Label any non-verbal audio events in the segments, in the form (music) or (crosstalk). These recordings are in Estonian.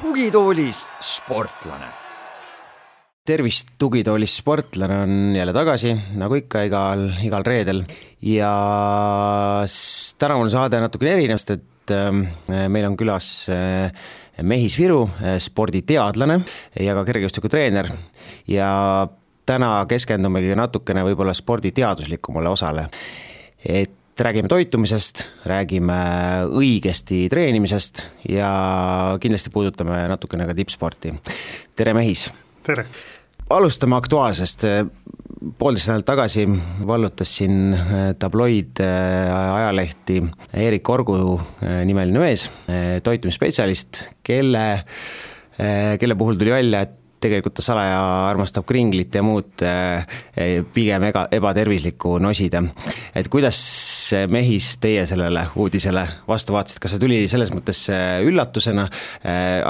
tugitoolis sportlane. tervist, tugitoolis sportlane on jälle tagasi, nagu ikka igal, igal reedel ja tänavune saade natukene erinev, sest et ähm, meil on külas äh, Mehis Viru, äh, sporditeadlane ja ka kergejõustikutreener ja täna keskendumegi natukene võib-olla spordi teaduslikumale osale. et räägime toitumisest, räägime õigesti treenimisest ja kindlasti puudutame natukene ka tippsporti. tere, Mehis! tere! alustame aktuaalsest. Poolteist nädalat tagasi vallutas siin tabloid äh, ajalehti Erik Orgu äh, nimeline mees, äh, toitumisspetsialist, kelle, kelle puhul tuli välja, et tegelikult ta salaja armastab kringlit ja muud pigem ega, ebatervislikku nosida. et kuidas Mehis teie sellele uudisele vastu vaatasite, kas see tuli selles mõttes üllatusena,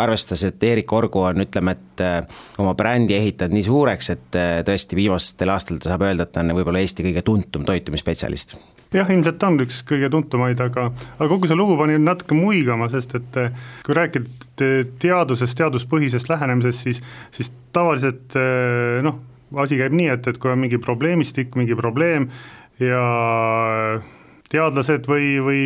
arvestades, et Erik Orgu on, ütleme, et oma brändi ehitanud nii suureks, et tõesti viimastel aastatel saab öelda, et ta on võib-olla Eesti kõige tuntum toitumisspetsialist? jah, ilmselt on üks kõige tuntumaid, aga, aga kogu see lugu pani natuke muigama, sest et kui rääkida teadusest, teaduspõhisest lähenemisest, siis, siis tavaliselt noh, asi käib nii, et, et kui on mingi probleemistik, mingi probleem ja teadlased või, või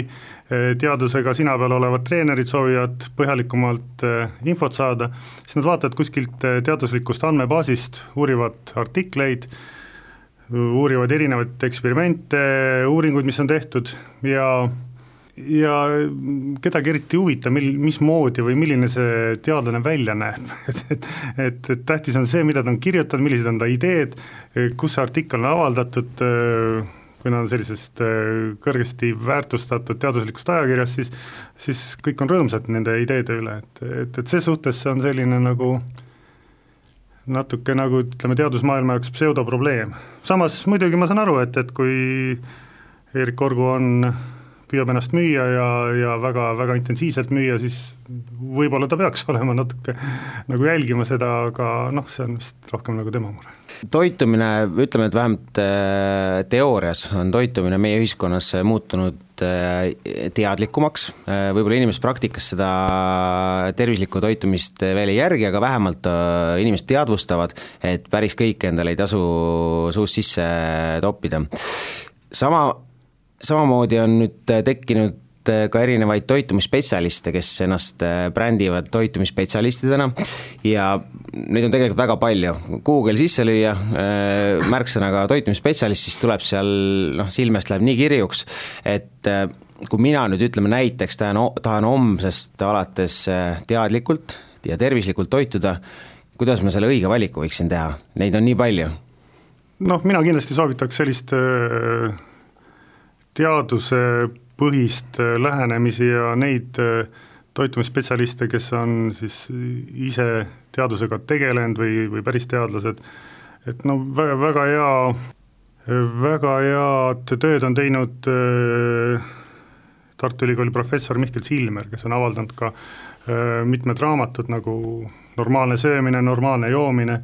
teadusega sina peal olevad treenerid soovivad põhjalikumalt infot saada, siis nad vaatavad kuskilt teaduslikust andmebaasist, uurivad artikleid, uurivad erinevaid eksperimente, uuringuid, mis on tehtud ja ja kedagi eriti ei huvita, mil, mismoodi või milline see teadlane välja näeb (laughs) et, et, et, tähtis on see, mida ta on kirjutanud, millised on ta ideed, kus see artikkel on avaldatud, kui nad on sellisest kõrgesti väärtustatud teaduslikust ajakirjast, siis siis kõik on rõõmsad nende ideede üle, et, et, et ses suhtes see on selline nagu natuke nagu ütleme, teadusmaailma jaoks pseudoprobleem. samas muidugi ma saan aru, et, et kui Erik Orgu on, püüab ennast müüa ja, ja väga, väga intensiivselt müüa, siis võib-olla ta peaks (laughs) olema natuke nagu jälgima seda, aga noh, see on vist rohkem nagu tema mure toitumine, ütleme, et vähemalt teoorias on toitumine meie ühiskonnas muutunud teadlikumaks, võib-olla inimesed praktikas seda tervislikku toitumist veel ei järgi, aga vähemalt inimesed teadvustavad, et päris kõike endale ei tasu suust sisse toppida. sama, samamoodi on nüüd tekkinud ka erinevaid toitumisspetsialiste, kes ennast brändivad toitumisspetsialistidena. Ja neid on tegelikult väga palju, Google sisse lüüa märksõnaga toitumisspetsialist, siis tuleb seal noh, silme eest läheb nii kirjuks, et kui mina nüüd ütleme näiteks tahan, tahan homsest alates teadlikult ja tervislikult toituda, kuidas ma selle õige valiku võiksin teha, neid on nii palju? noh, mina kindlasti soovitaks sellist teadusepõhist lähenemisi ja neid toitumisspetsialiste, kes on siis ise teadusega tegelenud või, või päris teadlased, et no väga, väga hea, väga head tööd on teinud Tartu Ülikooli professor Mihkel Silmer, kes on avaldanud ka mitmed raamatud nagu Normaalne söömine, normaalne joomine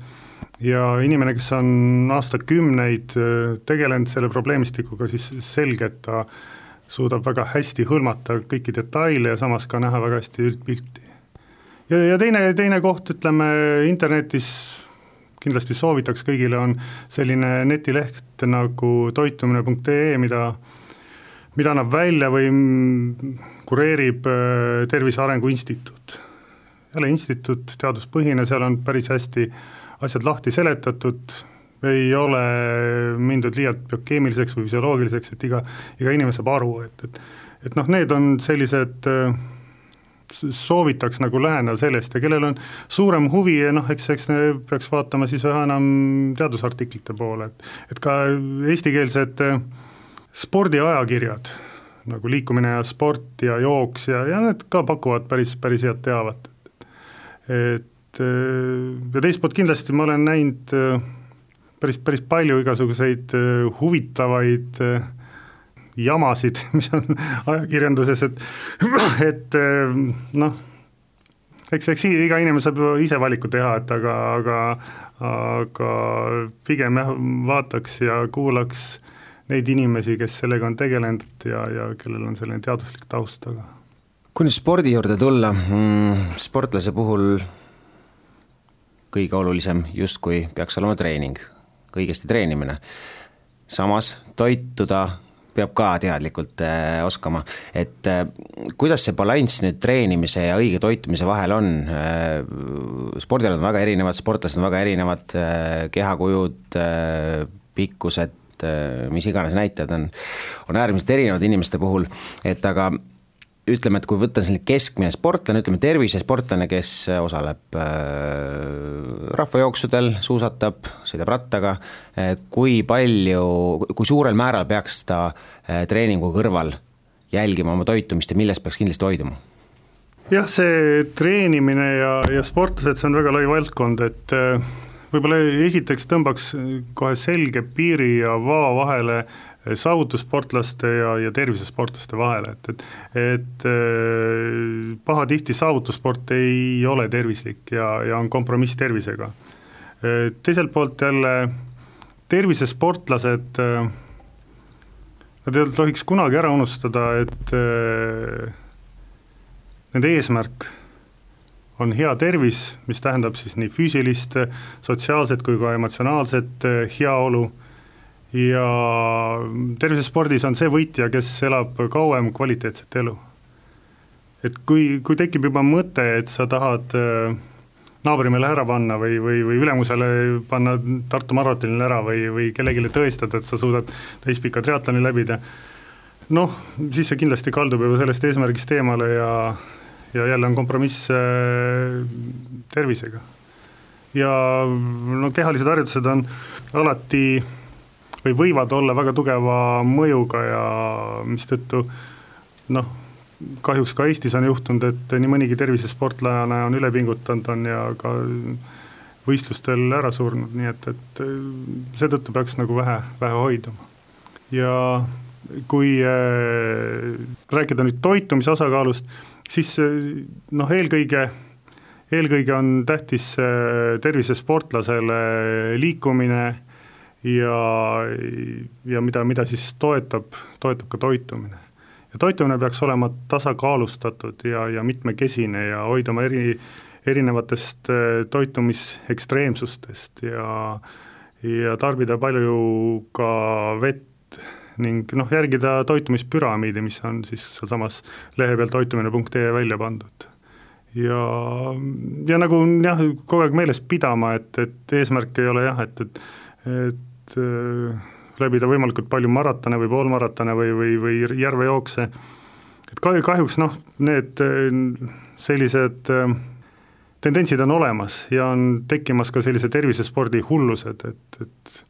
ja inimene, kes on aastakümneid tegelenud selle probleemistikuga, siis selge, et ta suudab väga hästi hõlmata kõiki detaile ja samas ka näha väga hästi üldpilti. ja, ja teine, teine koht, ütleme internetis kindlasti soovitaks kõigile, on selline netileht nagu toitumine.ee, mida mida annab välja või kureerib Tervise Arengu Instituut. jälle instituut, teaduspõhine, seal on päris hästi asjad lahti seletatud, ei ole mindud liialt biokeemiliseks või füsioloogiliseks, et iga, iga inimene saab aru, et, et et noh, need on sellised soovitaks nagu läheneda sellest ja kellel on suurem huvi ja noh, eks, eks peaks vaatama siis üha enam teadusartiklite poole, et et ka eestikeelsed spordiajakirjad, nagu Liikumine ja sport ja jooks ja, ja need ka pakuvad päris, päris head teavet. et ja teist poolt kindlasti ma olen näinud päris, päris palju igasuguseid huvitavaid jamasid, (laughs) mis on ajakirjanduses, et (clears throat) et noh, eks, eks iga inimene saab ju ise valiku teha, et aga, aga aga pigem jah, vaataks ja kuulaks neid inimesi, kes sellega on tegelenud ja, ja kellel on selline teaduslik taust taga. kui nüüd spordi juurde tulla mm,, sportlase puhul kõige olulisem justkui peaks olema treening, õigesti treenimine. samas toituda peab ka teadlikult äh, oskama, et äh, kuidas see balanss nüüd treenimise ja õige toitumise vahel on äh,, spordialad on väga erinevad, sportlased on väga erinevad äh,, kehakujud äh,, pikkused äh,, mis iganes näitajad on, on äärmiselt erinevad inimeste puhul, et aga ütleme, et kui võtta selline keskmine sportlane, ütleme tervisesportlane, kes osaleb äh, rahvajooksudel, suusatab, sõidab rattaga äh,, kui palju, kui suurel määral peaks ta äh, treeningu kõrval jälgima oma toitumist ja millest peaks kindlasti hoiduma? jah, see treenimine ja, ja sportlased, see on väga lai valdkond, et äh, võib-olla esiteks tõmbaks kohe selge piiri ja vaa vahele äh, saavutussportlaste ja, ja tervisesportlaste vahele, et, et et äh, pahatihti saavutussport ei ole tervislik ja, ja on kompromiss tervisega. Äh, teiselt poolt jälle tervisesportlased, äh, nad ei tohiks kunagi ära unustada, et nende eesmärk on hea tervis, mis tähendab siis nii füüsilist, sotsiaalset kui ka emotsionaalset heaolu ja tervisespordis on see võitja, kes elab kauem kvaliteetset elu. et kui, kui tekib juba mõte, et sa tahad äh, naabrimehele ära panna või, või, või ülemusele panna Tartu maratonil ära või, või kellelegi tõestada, et sa suudad täispika triatloni läbida, noh, siis see kindlasti kaldub juba sellest eesmärgist eemale ja ja jälle on kompromiss äh, tervisega. ja no kehalised harjutused on alati või võivad olla väga tugeva mõjuga ja mistõttu noh, kahjuks ka Eestis on juhtunud, et nii mõnigi tervisesportlane on üle pingutanud, on ja ka võistlustel ära surnud, nii et, et seetõttu peaks nagu vähe, vähe hoiduma. ja kui äh, rääkida nüüd toitumise osakaalust, siis noh, eelkõige, eelkõige on tähtis äh, tervisesportlasele liikumine ja, ja mida, mida siis toetab, toetab ka toitumine. ja toitumine peaks olema tasakaalustatud ja, ja mitmekesine ja hoiduma eri, erinevatest äh, toitumisekstreemsustest ja ja tarbida palju ka vett ning noh, järgida toitumispüramiidi, mis on siis sealsamas lehe peal toitumine.ee välja pandud. ja, ja nagu jah, kogu aeg meeles pidama, et, et eesmärk ei ole jah, et, et et et äh, läbida võimalikult palju maratone või poolmaratone või, või, või järvejookse, et kahju, kahjuks noh, need äh, sellised äh, tendentsid on olemas ja on tekkimas ka sellise tervisespordi hullused, et, et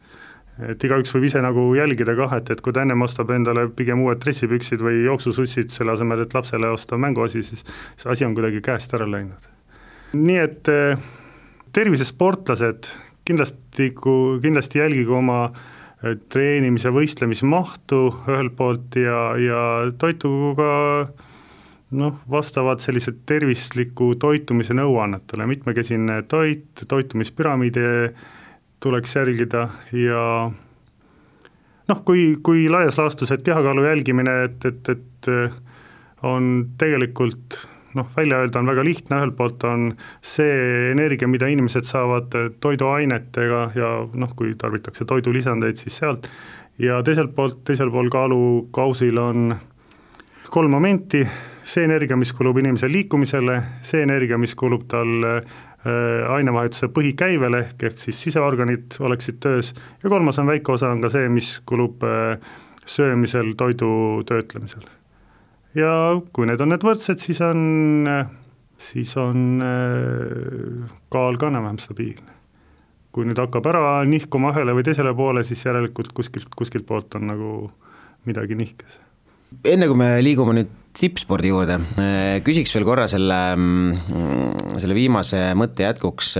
et igaüks võib ise nagu jälgida kah, et, et kui ta ennem ostab endale pigem uued dressipüksid või jooksusussid, selle asemel, et lapsele osta mänguasi, siis see asi on kuidagi käest ära läinud. nii et tervisesportlased, kindlasti, kindlasti jälgige oma äh, treenimise, võistlemismahtu ühelt poolt ja, ja toitugu ka noh, vastavad sellised tervisliku toitumise nõuannetele, mitmekesine toit, toitumispüramiidi tuleks järgida ja noh, kui, kui laias laastus, et kehakaalu jälgimine, et, et, et on tegelikult noh, välja öelda on väga lihtne, ühelt poolt on see energia, mida inimesed saavad toiduainetega ja noh, kui tarbitakse toidulisandeid, siis sealt, ja teiselt poolt, teisel pool kaalukausil on kolm momenti, see energia, mis kulub inimese liikumisele, see energia, mis kulub tal äh, ainevahetuse põhikäivele, ehk, ehk siis siseorganid oleksid töös, ja kolmas on väike osa, on ka see, mis kulub äh, söömisel, toidu töötlemisel ja kui need on need võrdsed, siis on, siis on äh, kaal ka enam-vähem stabiilne. kui nüüd hakkab ära nihkuma ühele või teisele poole, siis järelikult kuskilt, kuskilt poolt on nagu midagi nihkes. enne kui me liigume nüüd tippspordi juurde, äh, küsiks veel korra selle, mm, selle viimase mõtte jätkuks,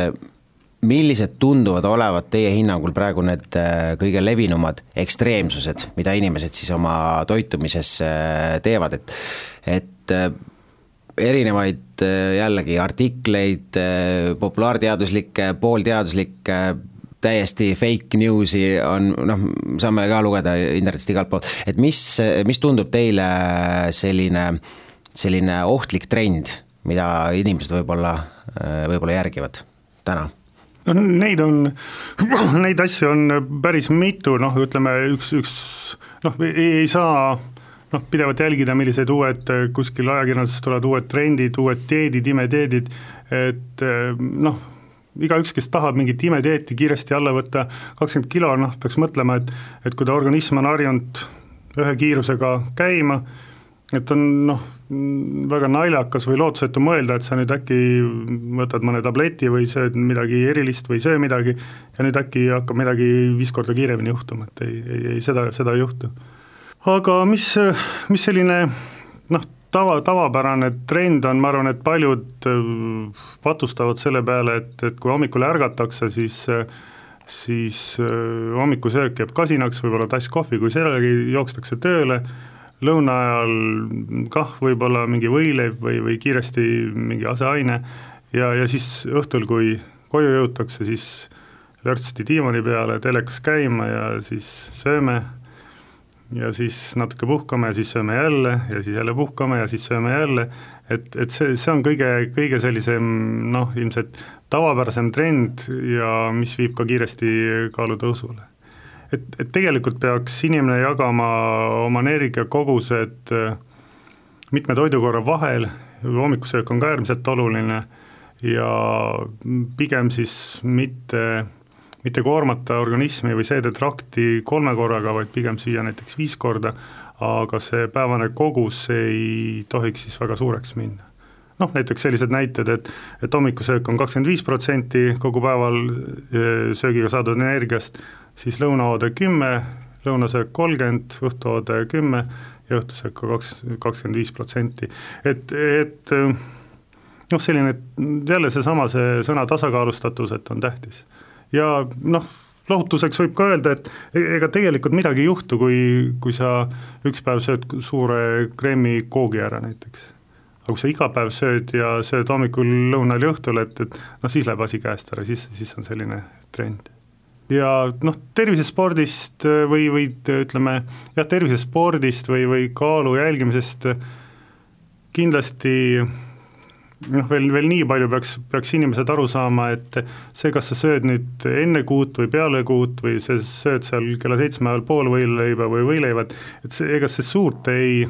millised tunduvad olevat teie hinnangul praegu need äh, kõige levinumad ekstreemsused, mida inimesed siis oma toitumises äh, teevad, et et äh, erinevaid jällegi artikleid, populaarteaduslikke, poolteaduslikke, täiesti fake news'i on noh, saame ka lugeda internetist igalt poolt, et mis, mis tundub teile selline, selline ohtlik trend, mida inimesed võib-olla, võib-olla järgivad täna? No neid on, (clears throat) neid asju on päris mitu, noh ütleme üks, üks noh, ei, saa noh, pidevalt jälgida, millised uued kuskil ajakirjanduses tulevad uued trendid, uued dieedid, imedieedid, et noh, igaüks, kes tahab mingit imedieeti kiiresti alla võtta, kakskümmend kilo, noh, peaks mõtlema, et et kui ta organism on harjunud ühe kiirusega käima, et on noh, väga naljakas või lootusetu mõelda, et sa nüüd äkki võtad mõne tableti või sööd midagi erilist või ei söö midagi ja nüüd äkki hakkab midagi viis korda kiiremini juhtuma, et ei, ei, ei seda, seda ei juhtu. aga mis, mis selline noh, tava, tavapärane trend on, ma arvan, et paljud äh, patustavad selle peale, et, et kui hommikul ärgatakse, siis siis äh, hommikusöök jääb kasinaks, võib-olla tass kohvi, kui sellegi jookstakse tööle, lõuna ajal kah võib-olla mingi võileiv või, või kiiresti mingi aseaine. Ja, ja siis õhtul, kui koju jõutakse, siis lörtsti diivani peale, telekas käima ja siis sööme. Ja siis natuke puhkame ja siis sööme jälle ja siis jälle puhkame ja siis sööme jälle, et, et see, see on kõige, kõige sellisem noh, ilmselt tavapärasem trend ja mis viib ka kiiresti kaalutõusule. Et, et tegelikult peaks inimene jagama oma energiakogused äh, mitme toidukorra vahel, hommikusöök on ka äärmiselt oluline ja pigem siis mitte mitte koormata organismi või seedetrakti kolme korraga, vaid pigem süüa näiteks viis korda, aga see päevane kogus ei tohiks siis väga suureks minna. noh, näiteks sellised näited, et, et hommikusöök on kakskümmend viis protsenti kogu päeval eh, söögiga saadud energiast, siis lõunaoode kümme, lõunasöök kolmkümmend, õhtuoode kümme ja õhtusöök ka kaks, kakskümmend viis protsenti, et, et noh, selline jälle seesama, see sõna tasakaalustatus, et on tähtis ja noh, lohutuseks võib ka öelda, et e-, ega tegelikult midagi ei juhtu, kui, kui sa üks päev sööd suure kreemikoogi ära näiteks. aga kui sa iga päev sööd ja sööd hommikul, lõunal ja õhtul, et, et noh, siis läheb asi käest ära, siis, siis on selline trend. Ja noh, tervisespordist või, või ütleme jah, tervisespordist või, või kaalu jälgimisest kindlasti noh, veel, veel nii palju peaks, peaks inimesed aru saama, et see, kas sa sööd nüüd enne kuut või peale kuut või sa sööd seal kella seitsme ajal pool võileiba või võileivad, et see, ega see suurt ei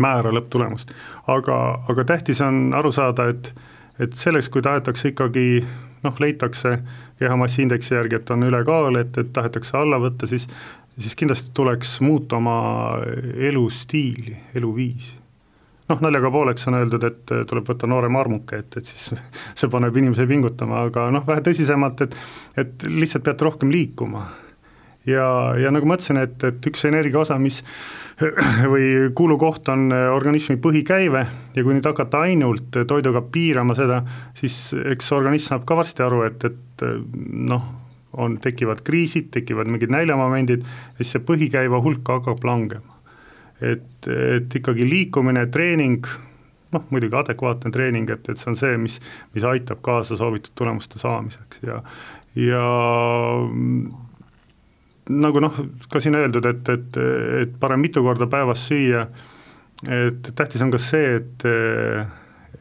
määra lõpptulemust. aga, aga tähtis on aru saada, et, et selleks, kui tahetakse ikkagi noh, leitakse kehamassiindeksi järgi, et on ülekaal, et, et tahetakse alla võtta, siis siis kindlasti tuleks muuta oma elustiili, eluviisi noh, naljaga pooleks on öeldud, et tuleb võtta noorem armuke, et, et siis (laughs) see paneb inimese pingutama, aga noh, vähe tõsisemalt, et et lihtsalt peate rohkem liikuma. ja, ja nagu ma ütlesin, et, et üks energia osa, mis (clears throat) või kulukoht on organismi põhikäive ja kui nüüd hakata ainult toiduga piirama seda, siis eks organism saab ka varsti aru, et, et noh, on, tekivad kriisid, tekivad mingid näljamomendid ja siis see põhikäiva hulk hakkab langema. Et, et ikkagi liikumine, treening, noh muidugi adekvaatne treening, et, et see on see, mis, mis aitab kaasa soovitud tulemuste saamiseks ja, ja nagu noh, ka siin öeldud, et, et, et parem mitu korda päevas süüa, et tähtis on ka see, et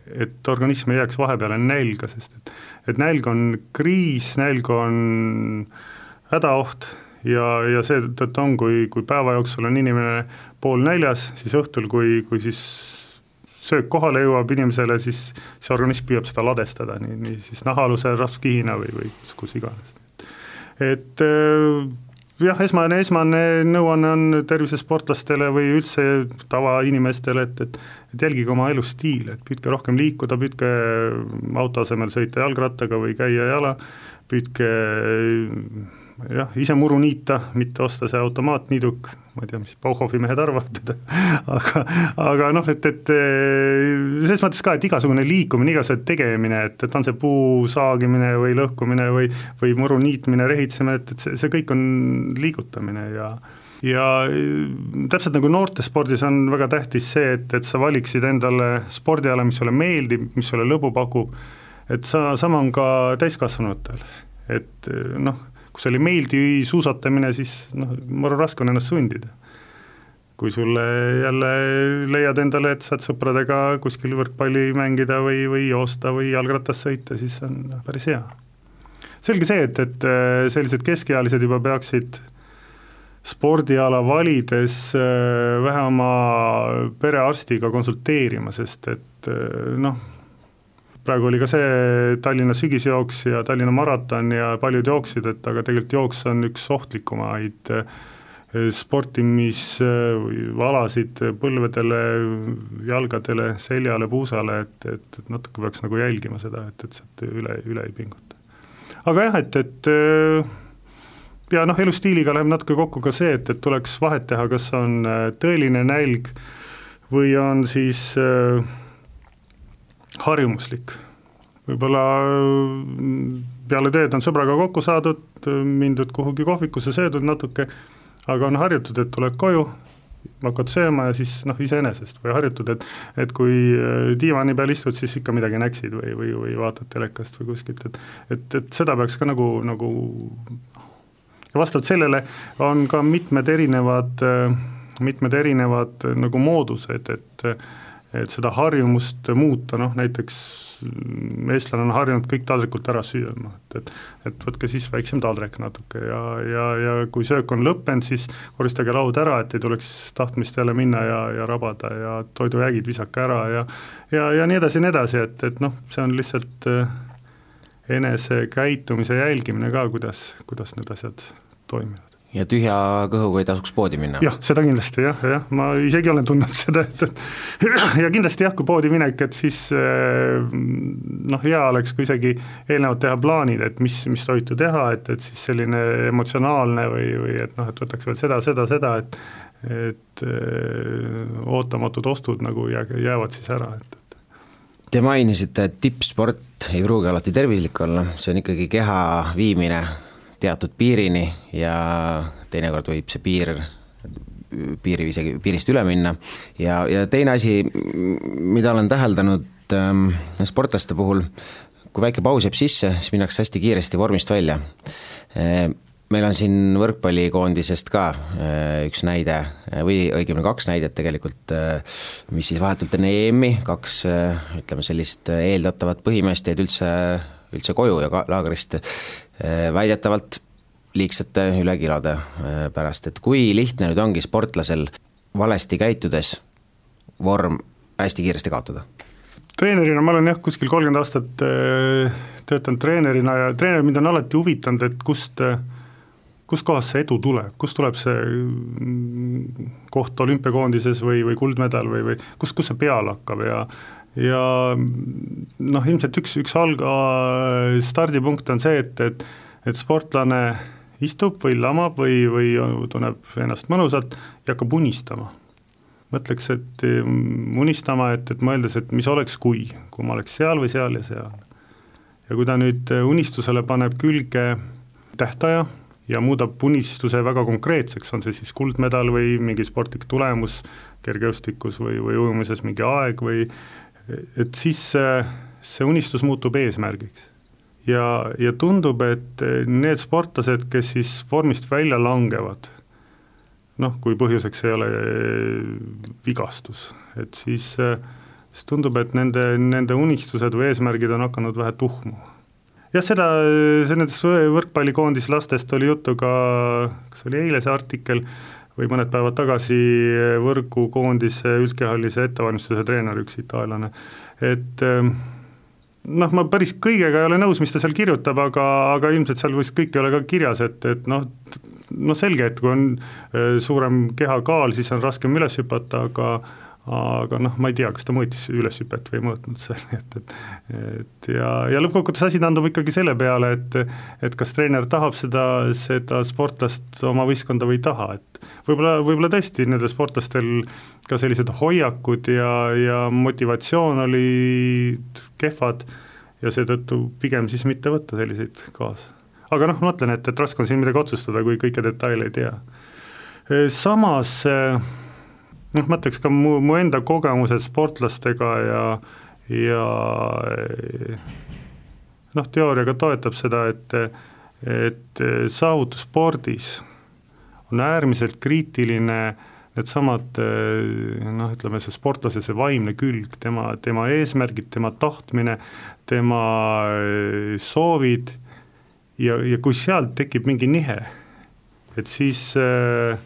et organism ei jääks vahepeale nälga, sest et, et nälg on kriis, nälg on hädaoht ja, ja seetõttu on, kui, kui päeva jooksul on inimene poolnäljas, siis õhtul, kui, kui siis söök kohale jõuab inimesele, siis see organism püüab seda ladestada, nii, nii siis nahaaluse, rasvkihina või, või kus iganes. et äh, jah, esmane, esmane nõuanne on tervisesportlastele või üldse tavainimestele, et, et et jälgige oma elustiili, et püüdke rohkem liikuda, püüdke auto asemel sõita jalgrattaga või käia jala, püüdke jah, ise muru niita, mitte osta see automaatniiduk, ma ei tea, mis Bauhofi mehed arvavad teda (laughs) aga, aga noh, et, et selles mõttes ka, et igasugune liikumine, igasugune tegemine, et, et on see puu saagimine või lõhkumine või, või muru niitmine, rehitsemine, et, et see, see kõik on liigutamine ja ja täpselt nagu noortespordis on väga tähtis see, et, et sa valiksid endale spordiala, mis sulle meeldib, mis sulle lõbu pakub, et sa, sama on ka täiskasvanutel, et noh, kui sulle ei meeldi suusatamine, siis noh, maru raske on ennast sundida. kui sulle jälle leiad endale, et saad sõpradega kuskil võrkpalli mängida või, või joosta või jalgratast sõita, siis on päris hea. selge see, et, et sellised keskealised juba peaksid spordiala valides äh, vähe oma perearstiga konsulteerima, sest et äh, noh, praegu oli ka see Tallinna sügisjooks ja Tallinna maraton ja paljud jooksid, et aga tegelikult jooks on üks ohtlikumaid äh, sportimisalasid põlvedele, jalgadele, seljale, puusale, et, et, et natuke peaks nagu jälgima seda, et, et sealt üle, üle ei pinguta. aga jah, et, et ja noh, elustiiliga läheb natuke kokku ka see, et, et tuleks vahet teha, kas on tõeline nälg või on siis äh, harjumuslik. võib-olla äh, peale tööd on sõbraga kokku saadud, mindud kuhugi kohvikusse, söödud natuke, aga on harjutud, et tuled koju, hakkad sööma ja siis noh, iseenesest või harjutud, et et kui äh, diivani peal istud, siis ikka midagi näksid või, või, või vaatad telekast või kuskilt, et et, et seda peaks ka nagu, nagu ja vastavalt sellele on ka mitmed erinevad, mitmed erinevad nagu moodused, et et seda harjumust muuta, noh näiteks eestlane on harjunud kõik taldrikult ära süüa, et, et et võtke siis väiksem taldrik natuke ja, ja, ja kui söök on lõppenud, siis koristage laud ära, et ei tuleks tahtmist jälle minna ja, ja rabada ja toidujäägid visake ära ja ja, ja nii edasi ja nii edasi, et, et noh, see on lihtsalt äh, enesekäitumise jälgimine ka, kuidas, kuidas need asjad toimivad ja tühja kõhuga ei tasuks poodi minna? jah, seda kindlasti jah, jah, ma isegi olen tundnud (laughs) seda, et, et (clears throat) ja kindlasti jah, kui poodi minek, et siis eh, noh, hea oleks, kui isegi eelnevalt teha plaanid, et mis, mis toitu teha, et, et siis selline emotsionaalne või, või et noh, et võtaks veel seda, seda, seda, et et öö, eh, ootamatud ostud nagu jää, jäävad siis ära, et. Te mainisite, et tippsport ei pruugi alati tervislik olla, see on ikkagi keha viimine teatud piirini ja teinekord võib see piir piiri isegi piirist üle minna. Ja, ja teine asi, mida olen täheldanud ähm, sportlaste puhul, kui väike paus jääb sisse, siis minnakse hästi kiiresti vormist välja. Äh, meil on siin võrkpallikoondisest ka äh, üks näide äh, või õigemini kaks näidet tegelikult, mis siis vahetult enne EM-i, kaks ütleme sellist eeldatavat põhimeest jäid üldse, üldse koju ja laagrist väidetavalt liigsete ülekilode pärast, et kui lihtne nüüd ongi sportlasel valesti käitudes vorm hästi kiiresti kaotada? treenerina ma olen jah, kuskil kolmkümmend aastat töötanud treenerina ja treener mind on alati huvitanud, et kust äh, kustkohast see edu tuleb, kust tuleb see mm, koht olümpiakoondises või, või kuldmedal või, või kust, kust see peale hakkab ja ja noh, ilmselt üks, üks alga stardipunkt on see, et, et et sportlane istub või lamab või, või tunneb ennast mõnusalt ja hakkab unistama. mõtleks, et mm, unistama, et, et mõeldes, et mis oleks, kui, kui ma oleks seal või seal ja seal. ja kui ta nüüd unistusele paneb külge tähtaja, ja muudab unistuse väga konkreetseks, on see siis kuldmedal või mingi sportlik tulemus kergejõustikus või, või ujumises mingi aeg või et siis see, unistus muutub eesmärgiks. ja, ja tundub, et need sportlased, kes siis vormist välja langevad, noh, kui põhjuseks ei ole vigastus, et siis, siis tundub, et nende, nende unistused või eesmärgid on hakanud vähe tuhmuma jah, seda, see nendest võrkpallikoondis lastest oli juttu ka, kas oli eile see artikkel või mõned päevad tagasi võrgukoondise üldkehalise ettevalmistuse treener, üks itaallane, et ehm, noh, ma päris kõigega ei ole nõus, mis ta seal kirjutab, aga, aga ilmselt seal vist kõik ei ole ka kirjas, et, et noh, noh selge, et kui on eh, suurem kehakaal, siis on raskem üles hüpata, aga aga noh, ma ei tea, kas ta mõõtis üleshüpet või ei mõõtnud seal, (laughs) et, et et ja, ja lõppkokkuvõttes asi taandub ikkagi selle peale, et et kas treener tahab seda, seda sportlast oma võistkonda või ei taha, et võib-olla, võib-olla tõesti nendel sportlastel ka sellised hoiakud ja, ja motivatsioon olid kehvad ja seetõttu pigem siis mitte võtta selliseid kaasa. aga noh, ma mõtlen, et, et raske on siin midagi otsustada, kui kõiki detaile ei tea samas noh, ma ütleks ka mu, mu enda kogemused sportlastega ja, ja noh, teooriaga toetab seda, et, et saavutusspordis on äärmiselt kriitiline needsamad noh, ütleme see sportlase see vaimne külg, tema, tema eesmärgid, tema tahtmine, tema soovid ja, ja kui sealt tekib mingi nihe, et siis äh,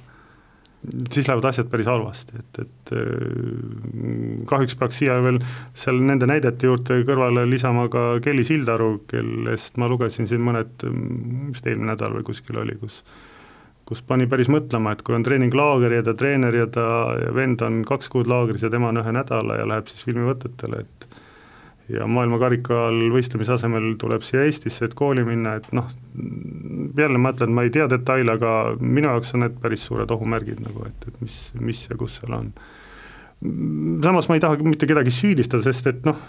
siis lähevad asjad päris halvasti, et, et äh, kahjuks peaks siia veel seal nende näidete juurde kõrvale lisama ka Kelly Sildaru, kellest ma lugesin siin mõned, vist eelmine nädal või kuskil oli, kus kus pani päris mõtlema, et kui on treeninglaager ja ta treener ja ta ja vend on kaks kuud laagris ja tema on ühe nädala ja läheb siis filmivõtetele, et ja maailmakarikal võistlemise asemel tuleb siia Eestisse, et kooli minna, et noh, jälle ma ütlen, ma ei tea detaile, aga minu jaoks on need päris suured ohumärgid nagu, et, et mis, mis ja kus seal on. samas ma ei taha mitte kedagi süüdistada, sest et noh,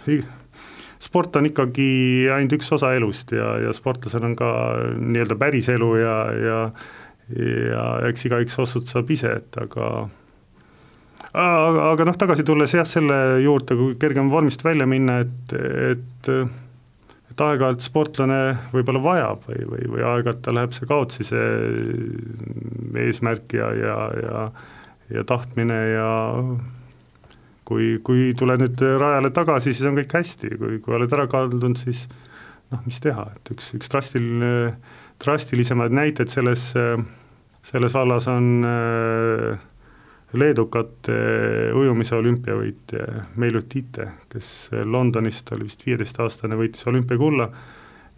sport on ikkagi ainult üks osa elust ja, ja sportlasel on ka nii-öelda päris elu ja, ja ja eks igaüks otsustab ise, et aga aga, aga noh, tagasi tulles jah, selle juurde, kui kergem vormist välja minna, et, et et aeg-ajalt sportlane võib-olla vajab või, või, või aeg-ajalt tal läheb see kaotsi, see eesmärk ja, ja, ja ja tahtmine ja kui, kui tuled nüüd rajale tagasi, siis on kõik hästi, kui, kui oled ära kaldunud, siis noh, mis teha, et üks, üks drastiline, drastilisemaid näiteid selles, selles vallas on äh, leedukate ujumise olümpiavõitja Meelut Tiite, kes Londonist oli vist viieteistaastane, võitis olümpiakulla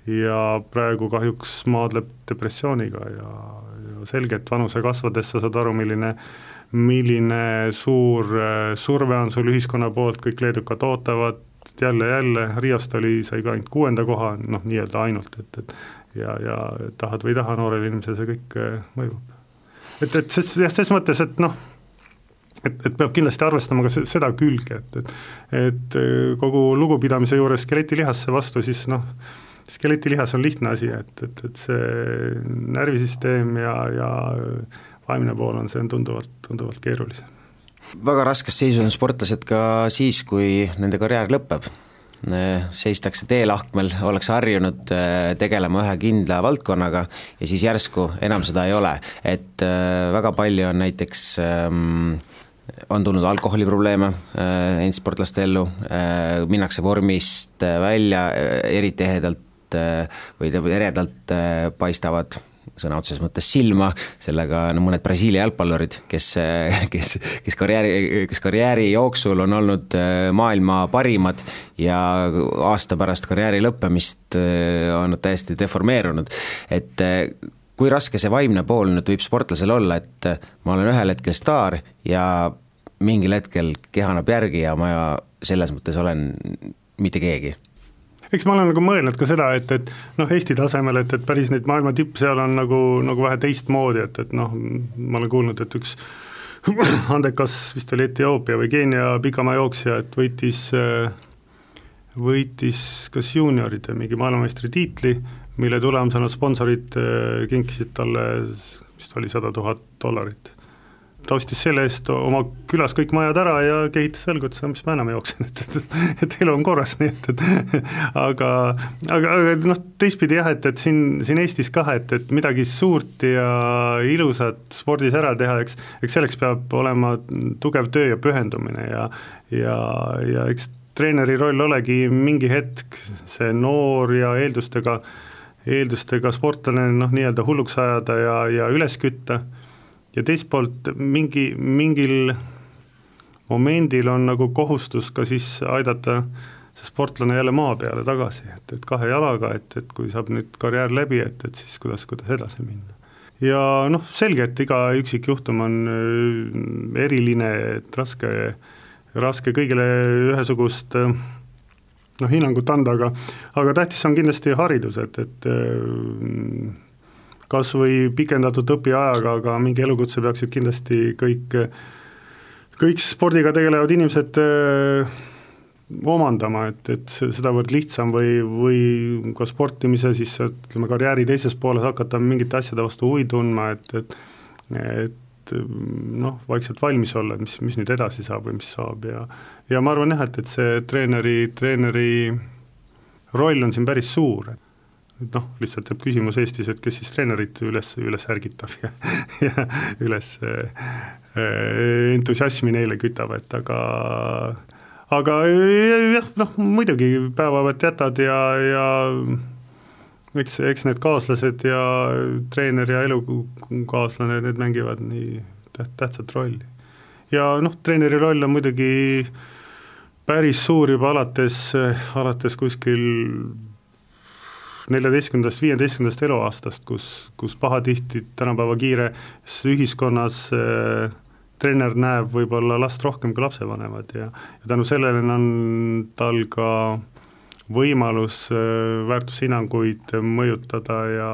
ja praegu kahjuks maadleb depressiooniga ja, ja selge, et vanuse kasvades sa saad aru, milline milline suur surve on sul ühiskonna poolt, kõik leedukad ootavad jälle, jälle, Riost oli, sai ka ainult kuuenda koha, noh, nii-öelda ainult, et, et ja, ja tahad või ei taha, noorele inimesele see kõik mõjub. et, et ses, jah, ses mõttes, et noh, et, et peab kindlasti arvestama ka seda külge, et, et et äh, kogu lugupidamise juures skeletilihasse vastu, siis noh, skeletilihas on lihtne asi, et, et, et see närvisüsteem ja, ja vaimne pool on, see on tunduvalt, tunduvalt keerulisem. väga raskes seisus on sportlased ka siis, kui nende karjäär lõpeb seistakse teelahkmel, ollakse harjunud äh, tegelema ühe kindla valdkonnaga ja siis järsku enam seda ei ole, et äh, väga palju on näiteks ähm, on tulnud alkoholiprobleeme äh, endsportlaste ellu äh,, minnakse vormist äh, välja eriti ehedalt või eredalt paistavad sõna otseses mõttes silma, sellega no mõned Brasiilia jalgpallurid, kes, kes, kes karjääri, kes karjääri jooksul on olnud maailma parimad ja aasta pärast karjääri lõppemist on nad täiesti deformeerunud, et kui raske see vaimne pool nüüd võib sportlasel olla, et ma olen ühel hetkel staar ja mingil hetkel kehaneb järgi ja ma selles mõttes olen mitte keegi. Eks ma olen nagu mõelnud ka seda, et, et noh, Eesti tasemel, et, et päris neid maailma tipp seal on nagu, nagu vähe teistmoodi, et, et noh, ma olen kuulnud, et üks (clears throat) andekas vist oli Etioopia või Keenia pikamaajooksja, et võitis, võitis kas juunioride mingi maailmameistritiitli, mille tulemusena sponsorid äh, kinkisid talle vist oli sada tuhat dollarit. Ta ostis selle eest oma külas kõik majad ära ja kehitas õlgu, ütles, mis ma enam jooksen, et, et, et, et elu on korras, nii et, et (laughs) aga, aga, aga noh, teistpidi jah, et, et siin, siin Eestis kah, et, et midagi suurt ja ilusat spordis ära teha, eks, eks selleks peab olema tugev töö ja pühendumine ja ja, ja eks treeneri roll olegi mingi hetk see noor ja eeldustega, eeldustega sportlane noh, nii-öelda hulluks ajada ja, ja üles kütta, ja teiselt poolt mingi, mingil momendil on nagu kohustus ka siis aidata see sportlane jälle maa peale tagasi, et, et kahe jalaga, et, et kui saab nüüd karjäär läbi, et, et siis kuidas, kuidas edasi minna. ja noh, selge, et iga üksikjuhtum on äh, eriline, et raske, raske kõigile ühesugust äh, noh, hinnangut anda, aga aga tähtis on kindlasti haridus, et, et äh, kas või pikendatud õpiajaga, aga mingi elukutse peaksid kindlasti kõik, kõik spordiga tegelevad inimesed äh, omandama, et, et sedavõrd lihtsam või, või ka sportimise siis ütleme, karjääri teises pooles hakata mingite asjade vastu huvi tundma, et, et et noh, vaikselt valmis olla, et mis, mis nüüd edasi saab või mis saab ja ja ma arvan jah, et, et see treeneri, treeneri roll on siin päris suur, et noh, lihtsalt jääb küsimus Eestis, et kes siis treenerit üles, üles ärgitab (laughs) ja, ja üles äh, entusiasmi neile kütab, et aga aga jah, noh muidugi päevapealt jätad ja, ja eks, eks need kaaslased ja treener ja elukaaslane, need mängivad nii täht-, tähtsat rolli. ja noh, treeneri roll on muidugi päris suur juba alates, alates kuskil neljateistkümnendast, viieteistkümnendast eluaastast, kus, kus pahatihti tänapäeva kiires ühiskonnas äh, treener näeb võib-olla last rohkem kui lapsevanemad ja, ja tänu sellele on tal ka võimalus äh, väärtushinnanguid mõjutada ja,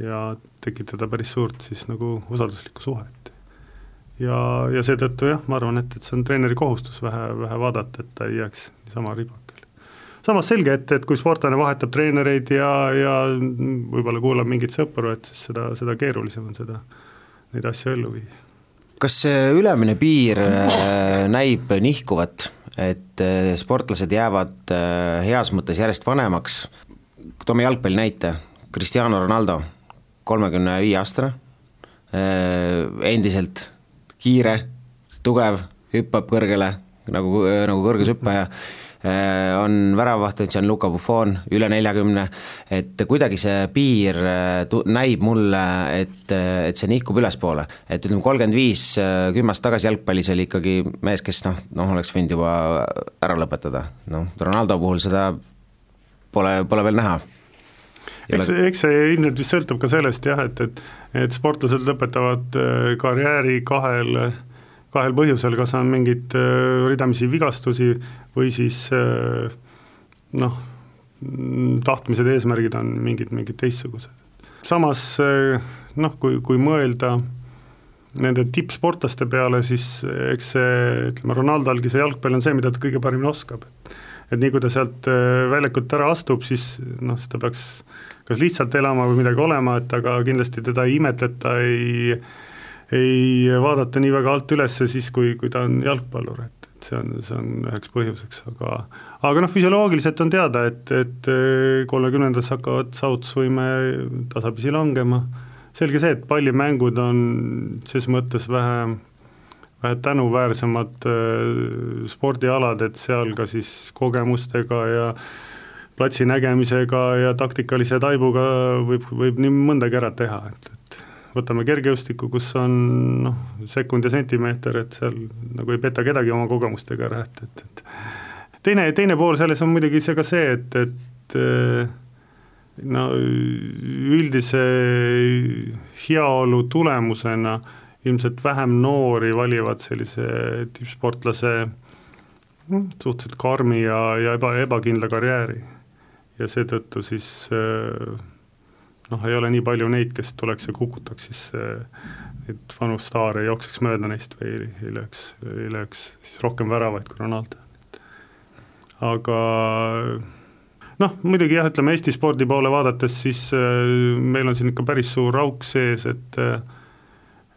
ja tekitada päris suurt siis nagu usalduslikku suhet. ja, ja seetõttu jah, ma arvan, et, et see on treeneri kohustus vähe, vähe vaadata, et ta ei jääks niisama ribakile. samas selge, et, et kui sportlane vahetab treenereid ja, ja võib-olla kuulab mingeid sõpru, et siis seda, seda keerulisem on seda, neid asju ellu viia kas see ülemine piir äh, näib nihkuvat, et äh, sportlased jäävad äh, heas mõttes järjest vanemaks, toome jalgpalli näite, Cristiano Ronaldo, kolmekümne viie aastane, endiselt kiire, tugev, hüppab kõrgele, nagu, nagu kõrgushüppaja Äh, on väravavaht Gianluca Buffon, üle neljakümne, et kuidagi see piir äh, näib mulle, et, et see nihkub ülespoole. et ütleme, kolmkümmend viis, äh, kümme aastat tagasi jalgpallis oli ikkagi mees, kes noh, noh oleks võinud juba ära lõpetada, noh, Ronaldo puhul seda pole, pole veel näha. Eks, eks see ilmselt vist sõltub ka sellest jah, et, et et sportlased lõpetavad karjääri kahel äh, kahel põhjusel, kas on mingeid äh, ridamisi vigastusi või siis äh, noh, tahtmised, eesmärgid on mingid, mingid teistsugused. samas äh, noh, kui, kui mõelda nende tippsportlaste peale, siis eks see, ütleme, Ronaldolgi see jalgpall on see, mida ta kõige paremini oskab. et nii, kui ta sealt väljakult ära astub, siis noh, siis ta peaks kas lihtsalt elama või midagi olema, et aga kindlasti teda ei imetleta, ei ei vaadata nii väga alt üles siis, kui, kui ta on jalgpallur, et, et see on, see on üheks põhjuseks, aga aga noh, füsioloogiliselt on teada, et, et eh, kolmekümnendas hakkavad saavutusvõime tasapisi langema, selge see, et pallimängud on ses mõttes vähe vähe tänuväärsemad äh, spordialad, et seal ka siis kogemustega ja platsi nägemisega ja taktikalise taibuga võib, võib nii mõndagi ära teha, et, et võtame kergejõustiku, kus on noh, sekund ja sentimeeter, et seal nagu ei peta kedagi oma kogemustega ära, et, et, et teine, teine pool selles on muidugi see ka see, et, et no üldise heaolu tulemusena ilmselt vähem noori valivad sellise tippsportlase noh, suhteliselt karmi ja, ja eba, ebakindla karjääri. ja seetõttu siis äh, noh, ei ole nii palju neid, kes tuleks ja kukutaks siis neid vanu staare, jookseks mööda neist või ei, ei lööks, ei lööks siis rohkem väravaid kui Ronaldo. aga noh, muidugi jah, ütleme Eesti spordi poole vaadates, siis äh, meil on siin ikka päris suur auk sees, et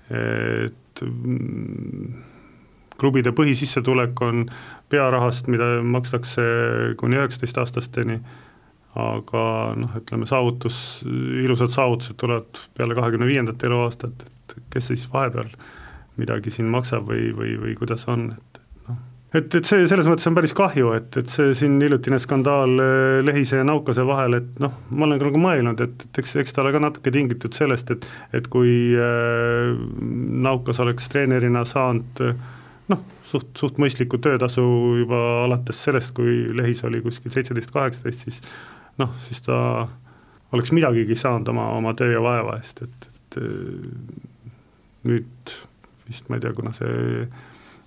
et mm, klubide põhisissetulek on pearahast, mida makstakse kuni üheksateistaastasteni aga noh, ütleme saavutus, ilusad saavutused tulevad peale kahekümne viiendat eluaastat, et kes siis vahepeal midagi siin maksab või, või, või kuidas on, et noh. et, et see selles mõttes on päris kahju, et, et see siin hiljutine skandaal eh, Lehise ja Naukase vahel, et noh, ma olen ka nagu mõelnud, et, et eks, eks ta ole ka natuke tingitud sellest, et et kui äh, Naukas oleks treenerina saanud noh, suht, suht mõistlikku töötasu juba alates sellest, kui Lehis oli kuskil seitseteist, kaheksateist, siis noh, siis ta oleks midagigi saanud oma, oma töö ja vaeva eest, et, et nüüd vist ma ei tea, kuna see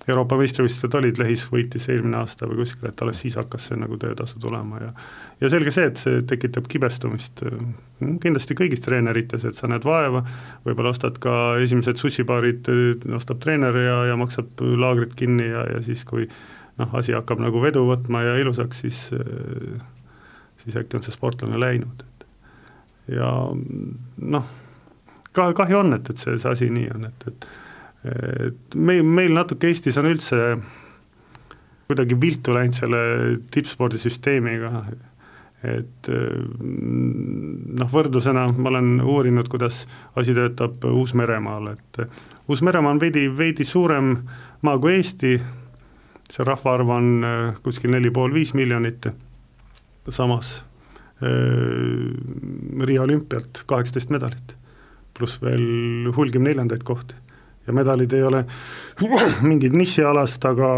Euroopa meistrivõistlused olid, Lehis võitis eelmine aasta või kuskil, et alles siis hakkas see nagu töötasu tulema ja ja selge see, et see tekitab kibestumist kindlasti kõigis treenerites, et sa näed vaeva, võib-olla ostad ka esimesed sussipaarid, ostab treener ja, ja maksab laagrid kinni ja, ja siis, kui noh, asi hakkab nagu vedu võtma ja ilusaks, siis siis äkki on see sportlane läinud, et. Ja noh, ka kahju on, et, et see, see asi nii on, et, et et meil, meil natuke Eestis on üldse kuidagi viltu läinud selle tippspordisüsteemiga, et noh, võrdlusena ma olen uurinud, kuidas asi töötab Uus-Meremaal, et Uus-Meremaa on veidi, veidi suurem maa kui Eesti, see rahvaarv on kuskil neli pool viis miljonit, samas Riia olümpialt kaheksateist medalit, pluss veel hulgim neljandaid kohti. Ja medalid ei ole (clears throat) mingid nišialast, aga,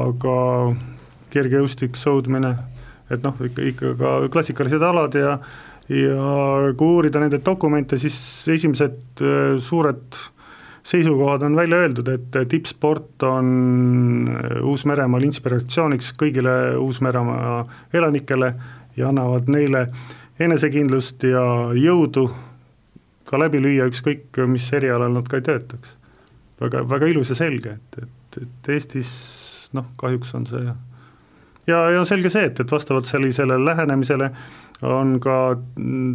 aga kergejõustik, sõudmine, et noh, ikka, ikka ka klassikalised alad ja ja kui uurida nende dokumente, siis esimesed äh, suured seisukohad on välja öeldud, et tippsport on äh, Uus-Meremaal inspiratsiooniks kõigile Uus-Meremaa elanikele ja annavad neile enesekindlust ja jõudu ka läbi lüüa, ükskõik mis erialal nad ka ei töötaks. Väga, väga ilus ja selge, et, et, et Eestis noh, kahjuks on see ja, ja selge see, et, et vastavalt sellisele lähenemisele on ka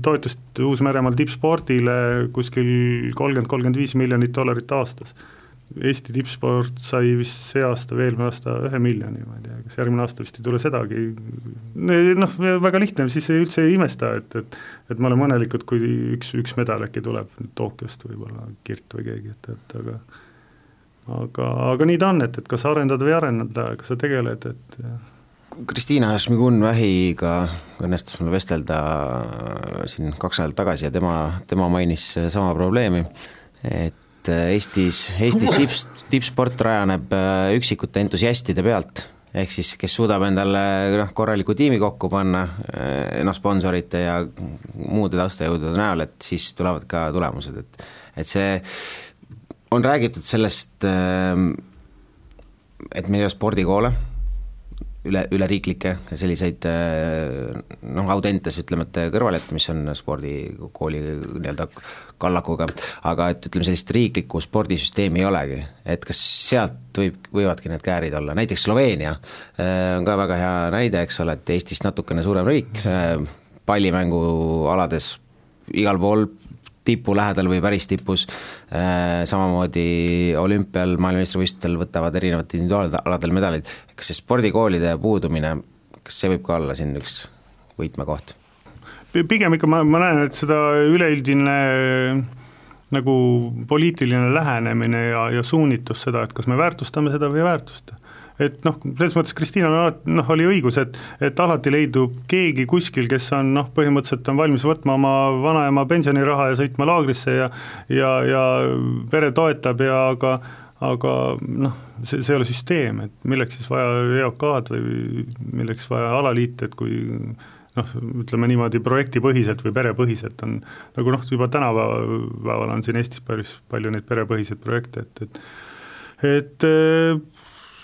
toetust Uus-Meremaal tippspordile kuskil kolmkümmend, kolmkümmend viis miljonit dollarit aastas. Eesti tippsport sai vist see aasta või eelmine aasta ühe miljoni, ma ei tea, kas järgmine aasta vist ei tule sedagi, noh, väga lihtne, siis ei, üldse ei imesta, et, et et me oleme õnnelikud, kui üks, üks medal äkki tuleb Tokyost võib-olla, Kirt või keegi, et, et aga aga, aga nii ta on, et, et kas arendada või arendada, kas sa tegeled, et Kristiina Šmigun-Vähiga õnnestus mul vestelda siin kaks nädalat tagasi ja tema, tema mainis sama probleemi, et Eestis, Eestis tipp, tippsport rajaneb üksikute entusiastide pealt, ehk siis kes suudab endale noh, korraliku tiimi kokku panna, noh sponsorite ja muude taustajõudude näol, et siis tulevad ka tulemused, et et see on räägitud sellest, ähm, et meil ei ole spordikoole, üle, üleriiklikke selliseid äh, noh, Audentes ütleme, et kõrvalette, mis on spordikooli nii-öelda kallakuga, aga et ütleme, sellist riiklikku spordisüsteemi ei olegi, et kas sealt võib, võivadki need käärid olla, näiteks Sloveenia äh, on ka väga hea näide, eks ole, et Eestist natukene suurem riik, äh, pallimängualades igal pool tipu lähedal või päris tipus, äh, samamoodi olümpial, maailmameistrivõistlustel võtavad erinevatel individuaalaladel medalid, kas see spordikoolide puudumine, kas see võib ka olla siin üks võtmekoht? pigem ikka ma, ma näen, et seda üleüldine nagu poliitiline lähenemine ja, ja suunitlus seda, et kas me väärtustame seda või ei väärtusta et noh, selles mõttes Kristiinal alati noh, oli õigus, et, et alati leidub keegi kuskil, kes on noh, põhimõtteliselt on valmis võtma oma vanaema pensioniraha ja sõitma laagrisse ja ja, ja pere toetab ja aga aga noh, see, see ei ole süsteem, et milleks siis vaja EOK-d või milleks vaja alaliite, et kui noh, ütleme niimoodi projektipõhiselt või perepõhiselt on nagu noh, juba tänapäeval on siin Eestis päris palju neid perepõhiseid projekte, et, et et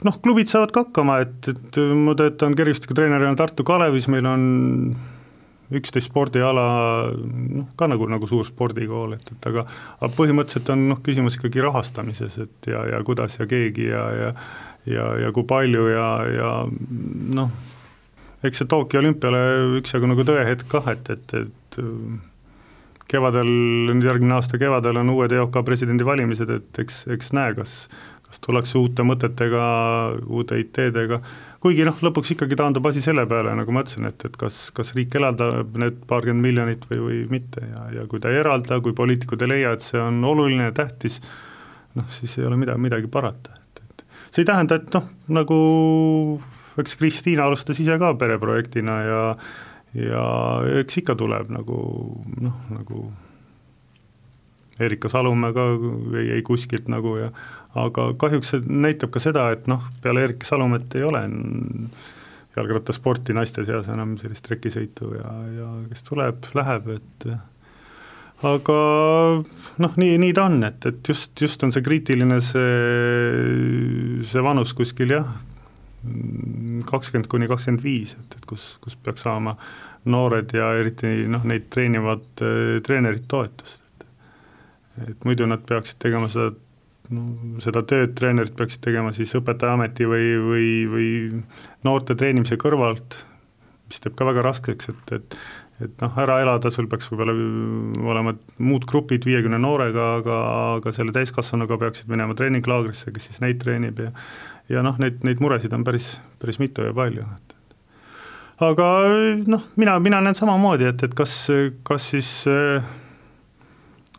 noh, klubid saavad ka hakkama, et, et ma töötan kergejõustikutreenerina Tartu Kalevis, meil on üksteist spordiala noh, ka nagu, nagu suur spordikool, et, et aga aga põhimõtteliselt on noh, küsimus ikkagi rahastamises, et ja, ja kuidas ja keegi ja, ja ja, ja kui palju ja, ja noh, eks see Tokyo olümpiale üksjagu nagu tõehetk kah, et, et, et kevadel, nüüd järgmine aasta kevadel on uued EOK presidendivalimised, et eks, eks näe, kas tullakse uute mõtetega, uute ideedega, kuigi noh, lõpuks ikkagi taandub asi selle peale, nagu ma ütlesin, et, et kas, kas riik eraldab need paarkümmend miljonit või, või mitte. Ja, ja kui ta ei eralda, kui poliitikud ei leia, et see on oluline ja tähtis, noh siis ei ole midagi, midagi parata, et, et see ei tähenda, et noh, nagu eks Kristiina alustas ise ka pereprojektina ja ja eks ikka tuleb nagu noh, nagu Erika Salumäe ka ei, ei kuskilt nagu ja aga kahjuks see näitab ka seda, et noh, peale Erik Salumet ei ole jalgrattasporti naiste seas enam sellist trekisõitu ja, ja kes tuleb, läheb, et aga noh, nii, nii ta on, et, et just, just on see kriitiline see, see vanus kuskil jah, kakskümmend kuni kakskümmend viis, et, et kus, kus peaks saama noored ja eriti noh, neid treenivad treenerid toetust, et et muidu nad peaksid tegema seda no seda tööd treenerid peaksid tegema siis õpetajaameti või, või, või noorte treenimise kõrvalt, mis teeb ka väga raskeks, et, et et noh, ära elada sul peaks võib-olla olema muud grupid viiekümne noorega, aga, aga selle täiskasvanuga peaksid minema treeninglaagrisse, kes siis neid treenib ja ja noh, neid, neid muresid on päris, päris mitu ja palju, et aga noh, mina, mina näen samamoodi, et, et kas, kas siis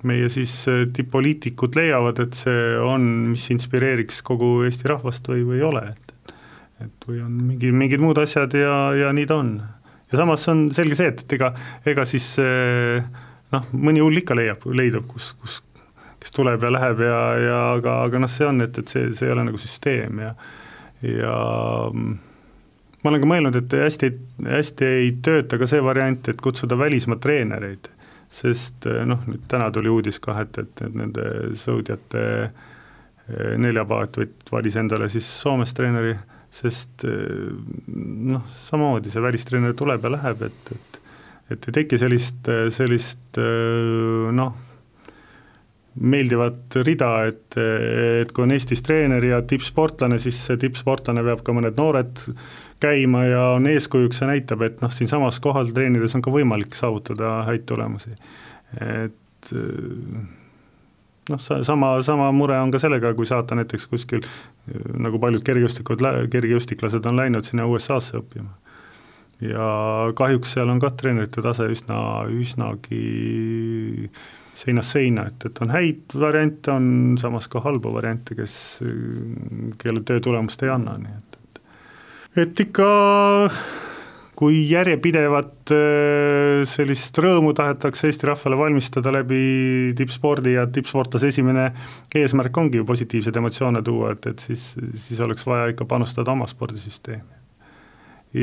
meie siis tipp-poliitikud leiavad, et see on, mis inspireeriks kogu Eesti rahvast või, või ei ole, et et või on mingi, mingid muud asjad ja, ja nii ta on. Ja samas on selge see, et, et ega, ega siis noh, mõni hull ikka leiab, leidub, kus, kus, kes tuleb ja läheb ja, ja aga, aga noh, see on, et, et see, see ei ole nagu süsteem ja, ja ma olen ka mõelnud, et hästi, hästi ei tööta ka see variant, et kutsuda välismaa treenereid, sest noh, nüüd täna tuli uudis kah, et, et, nende sõudjate neljapaat valis endale siis Soomes treeneri sest eh, noh, samamoodi see välistreener tuleb ja läheb, et, et et ei teki sellist, sellist eh, noh, meeldivat rida, et, et kui on Eestis treener ja tippsportlane, siis see tippsportlane peab ka mõned noored käima ja on eeskujuks ja näitab, et noh, siinsamas kohal treenides on ka võimalik saavutada häid tulemusi. et eh, noh, sama, sama mure on ka sellega, kui saata näiteks kuskil nagu paljud kergejõustikud, kergejõustiklased on läinud sinna USA-sse õppima. ja kahjuks seal on ka treenerite tase üsna, üsnagi seinast seina, et, et on häid variante, on samas ka halbu variante, kes, kelle töö tulemust ei anna, nii et, et ikka kui järjepidevat äh, sellist rõõmu tahetakse Eesti rahvale valmistada läbi tippspordi ja tippsportlase esimene eesmärk ongi ju positiivseid emotsioone tuua, et, et siis, siis oleks vaja ikka panustada oma spordisüsteemi.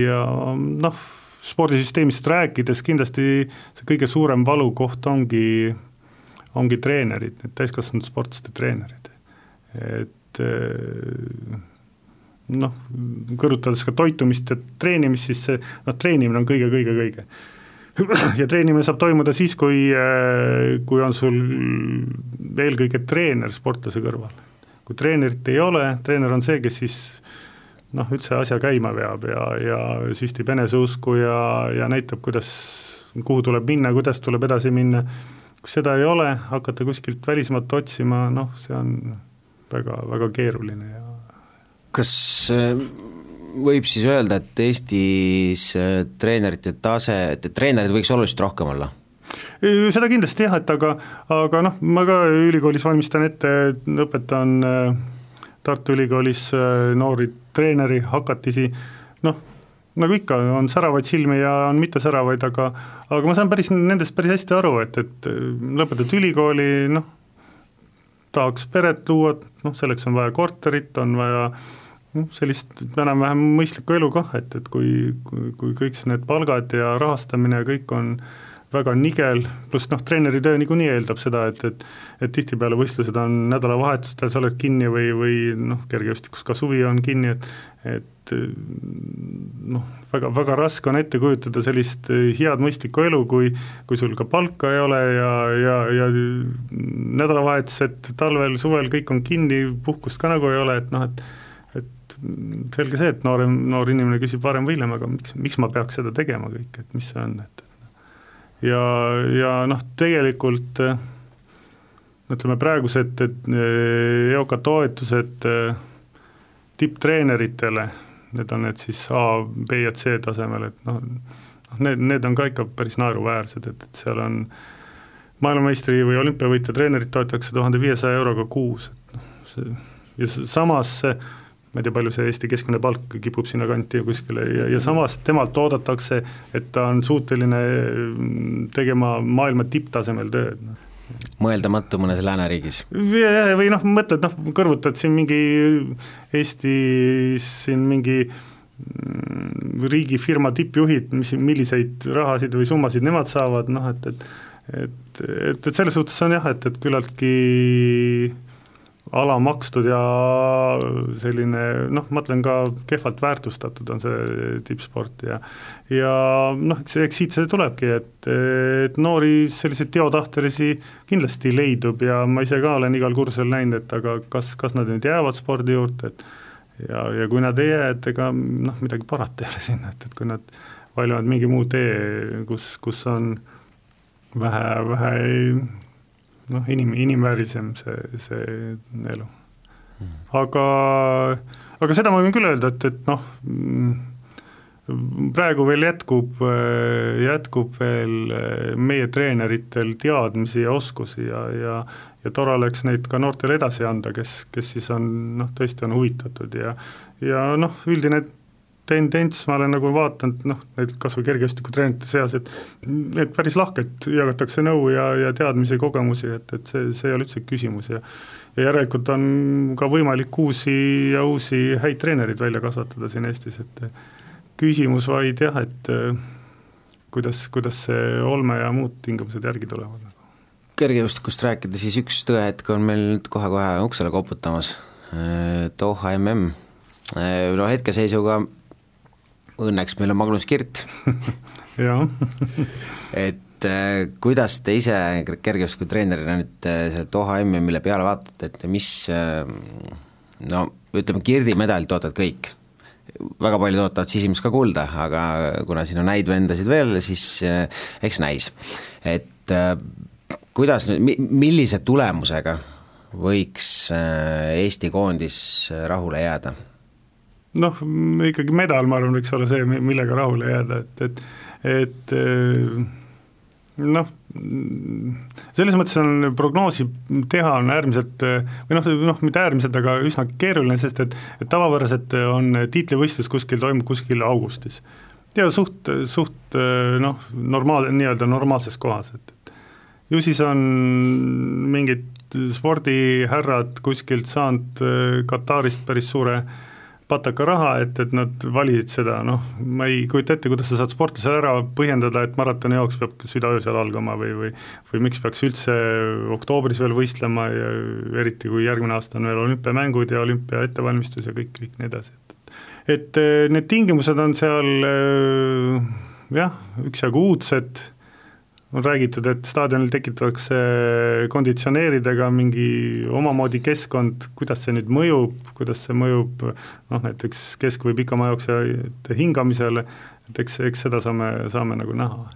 ja noh, spordisüsteemist rääkides kindlasti see kõige suurem valukoht ongi, ongi treenerid, need täiskasvanud sportlaste treenerid, et äh, noh, kõrvutades ka toitumist ja treenimist, siis see noh, treenimine on kõige-kõige-kõige. ja treenimine saab toimuda siis, kui, äh, kui on sul eelkõige treener sportlase kõrval. kui treenerit ei ole, treener on see, kes siis noh, üldse asja käima veab ja, ja süstib eneseusku ja, ja näitab, kuidas, kuhu tuleb minna, kuidas tuleb edasi minna, kui seda ei ole, hakata kuskilt välismaalt otsima, noh, see on väga, väga keeruline ja kas äh, võib siis öelda, et Eestis äh, treenerite tase, et treenereid võiks oluliselt rohkem olla? seda kindlasti jah, et aga, aga noh, ma ka ülikoolis valmistan ette, õpetan äh, Tartu Ülikoolis noori treeneri hakatisi, noh, nagu ikka, on säravaid silmi ja on mittesäravaid, aga aga ma saan päris nendest päris hästi aru, et, et lõpetad ülikooli, noh, tahaks peret luua, noh selleks on vaja korterit, on vaja äh, noh, sellist enam-vähem mõistlikku elu kah, et, et kui, kui, kui kõik need palgad ja rahastamine ja kõik on väga nigel, pluss noh, treeneri töö niikuinii eeldab seda, et, et et tihtipeale võistlused on nädalavahetustel, sa oled kinni või, või noh, kergejõustikus ka suvi on kinni, et et noh, väga, väga raske on ette kujutada sellist head mõistlikku elu, kui kui sul ka palka ei ole ja, ja, ja nädalavahetused talvel, suvel kõik on kinni, puhkust ka nagu ei ole, et noh, et selge see, et noorem, noor inimene küsib varem või hiljem, aga miks, miks ma peaks seda tegema kõik, et mis see on, et ja, ja noh, tegelikult ütleme praegused, et EOK toetused tipptreeneritele, need on need siis A, B ja C tasemel, et noh, noh need, need on ka ikka päris naeruväärsed, et, et seal on maailmameistri või olümpiavõitja treenerit toetatakse tuhande viiesaja euroga kuus, et noh, see ja samas see ma ei tea, palju see Eesti keskmine palk kipub sinnakanti kuskile ja, ja samas temalt oodatakse, et ta on suuteline mm, tegema maailma tipptasemel tööd mõeldamatu mõnes lääneriigis. või noh, mõtled noh, kõrvutad siin mingi Eestis siin mingi mm, riigifirma tippjuhid, mis, milliseid rahasid või summasid nemad saavad, noh et, et et, et, et selles suhtes on jah, et, et küllaltki alamakstud ja selline noh, ma ütlen ka kehvalt väärtustatud on see tippsport ja ja noh, eks, eks siit see tulebki, et, et noori selliseid teotahtelisi kindlasti leidub ja ma ise ka olen igal kursusel näinud, et aga kas, kas nad nüüd jäävad spordi juurde, et ja, ja kui nad ei jää, et ega noh, midagi parata ei ole sinna, et, et kui nad valivad mingi muu tee, kus, kus on vähe, vähe noh, inim, inimväärisem see, see elu. Hmm. aga, aga seda ma võin küll öelda, et, et noh, praegu veel jätkub, jätkub veel meie treeneritel teadmisi ja oskusi ja, ja ja tore oleks neid ka noortele edasi anda, kes, kes siis on noh, tõesti on huvitatud ja ja noh, üldine tendents, ma olen nagu vaadanud noh, need kas või kergejõustikutreenerite seas, et et päris lahkelt jagatakse nõu ja, ja teadmisi, kogemusi, et, et see, see ei ole üldse küsimus ja ja järelikult on ka võimalik uusi ja uusi häid treenereid välja kasvatada siin Eestis, et küsimus vaid jah, et äh, kuidas, kuidas see olme ja muud tingimused järgi tulevad. kergejõustikust rääkida, siis üks tõehetk on meil nüüd kohe-kohe uksele koputamas, äh, Doha mm, äh, no hetkeseisuga õnneks meil on Magnus Kirt (laughs) jah et kuidas te ise kergejõustikutreenerina nüüd selle Doha MM-ile peale vaatate, et mis no ütleme, Kirdi medalit ootavad kõik väga paljud ootavad sisimas ka kulda, aga kuna siin on häid vendasid veel, siis eks näis. et kuidas nüüd, millise tulemusega võiks Eesti koondis rahule jääda? Noh, ikkagi medal, ma arvan, võiks olla see, millega rahule jääda, et, et et noh, selles mõttes on prognoosi teha on äärmiselt või noh, noh mitte äärmiselt, aga üsna keeruline, sest et, et tavapäraselt on tiitlivõistlus kuskil, toimub kuskil augustis. ja suht, suht noh, normaal, nii-öelda normaalses kohas, et, et ju siis on mingid spordihärrad kuskilt saanud Katarist päris suure äh, pataka raha, et, et nad valisid seda, noh, ma ei kujuta ette, kuidas sa saad sportlasele ära põhjendada, et maratonijooks peab südaöösel algama või, või või miks peaks üldse oktoobris veel võistlema ja eriti, kui järgmine aasta on veel olümpiamängud ja olümpia ettevalmistus ja kõik, kõik nii edasi, et et need tingimused on seal jah, üksjagu uudsed on räägitud, et staadionil tekitatakse konditsioneeridega mingi omamoodi keskkond, kuidas see nüüd mõjub, kuidas see mõjub noh, näiteks kesk- või pikamaa-jooksjate hingamisele, et eks, eks seda saame, saame nagu näha.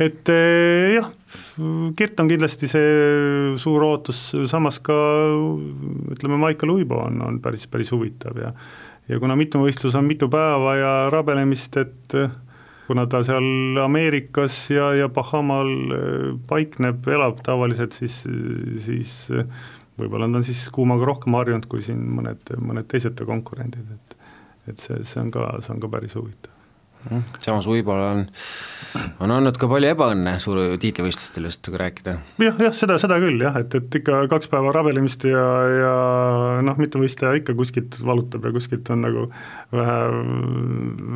et eh, jah, Kirt on kindlasti see suur ootus, samas ka ütleme, Maicel Uibo on, on päris, päris huvitav ja ja kuna mitmevõistlus on mitu päeva ja rabelemist, et kuna ta seal Ameerikas ja, ja Bahamal äh, paikneb, elab tavaliselt, siis, siis äh, võib-olla on ta siis kuumaga rohkem harjunud kui siin mõned, mõned teised konkurendid, et et see, see on ka, see on ka päris huvitav samas Uibol on, on olnud ka palju ebaõnne suur tiitlivõistlustel just, kui rääkida. jah, jah, seda, seda küll jah, et, et ikka kaks päeva rabelemist ja, ja noh, mitu võistleja ikka kuskilt valutab ja kuskilt on nagu vähe,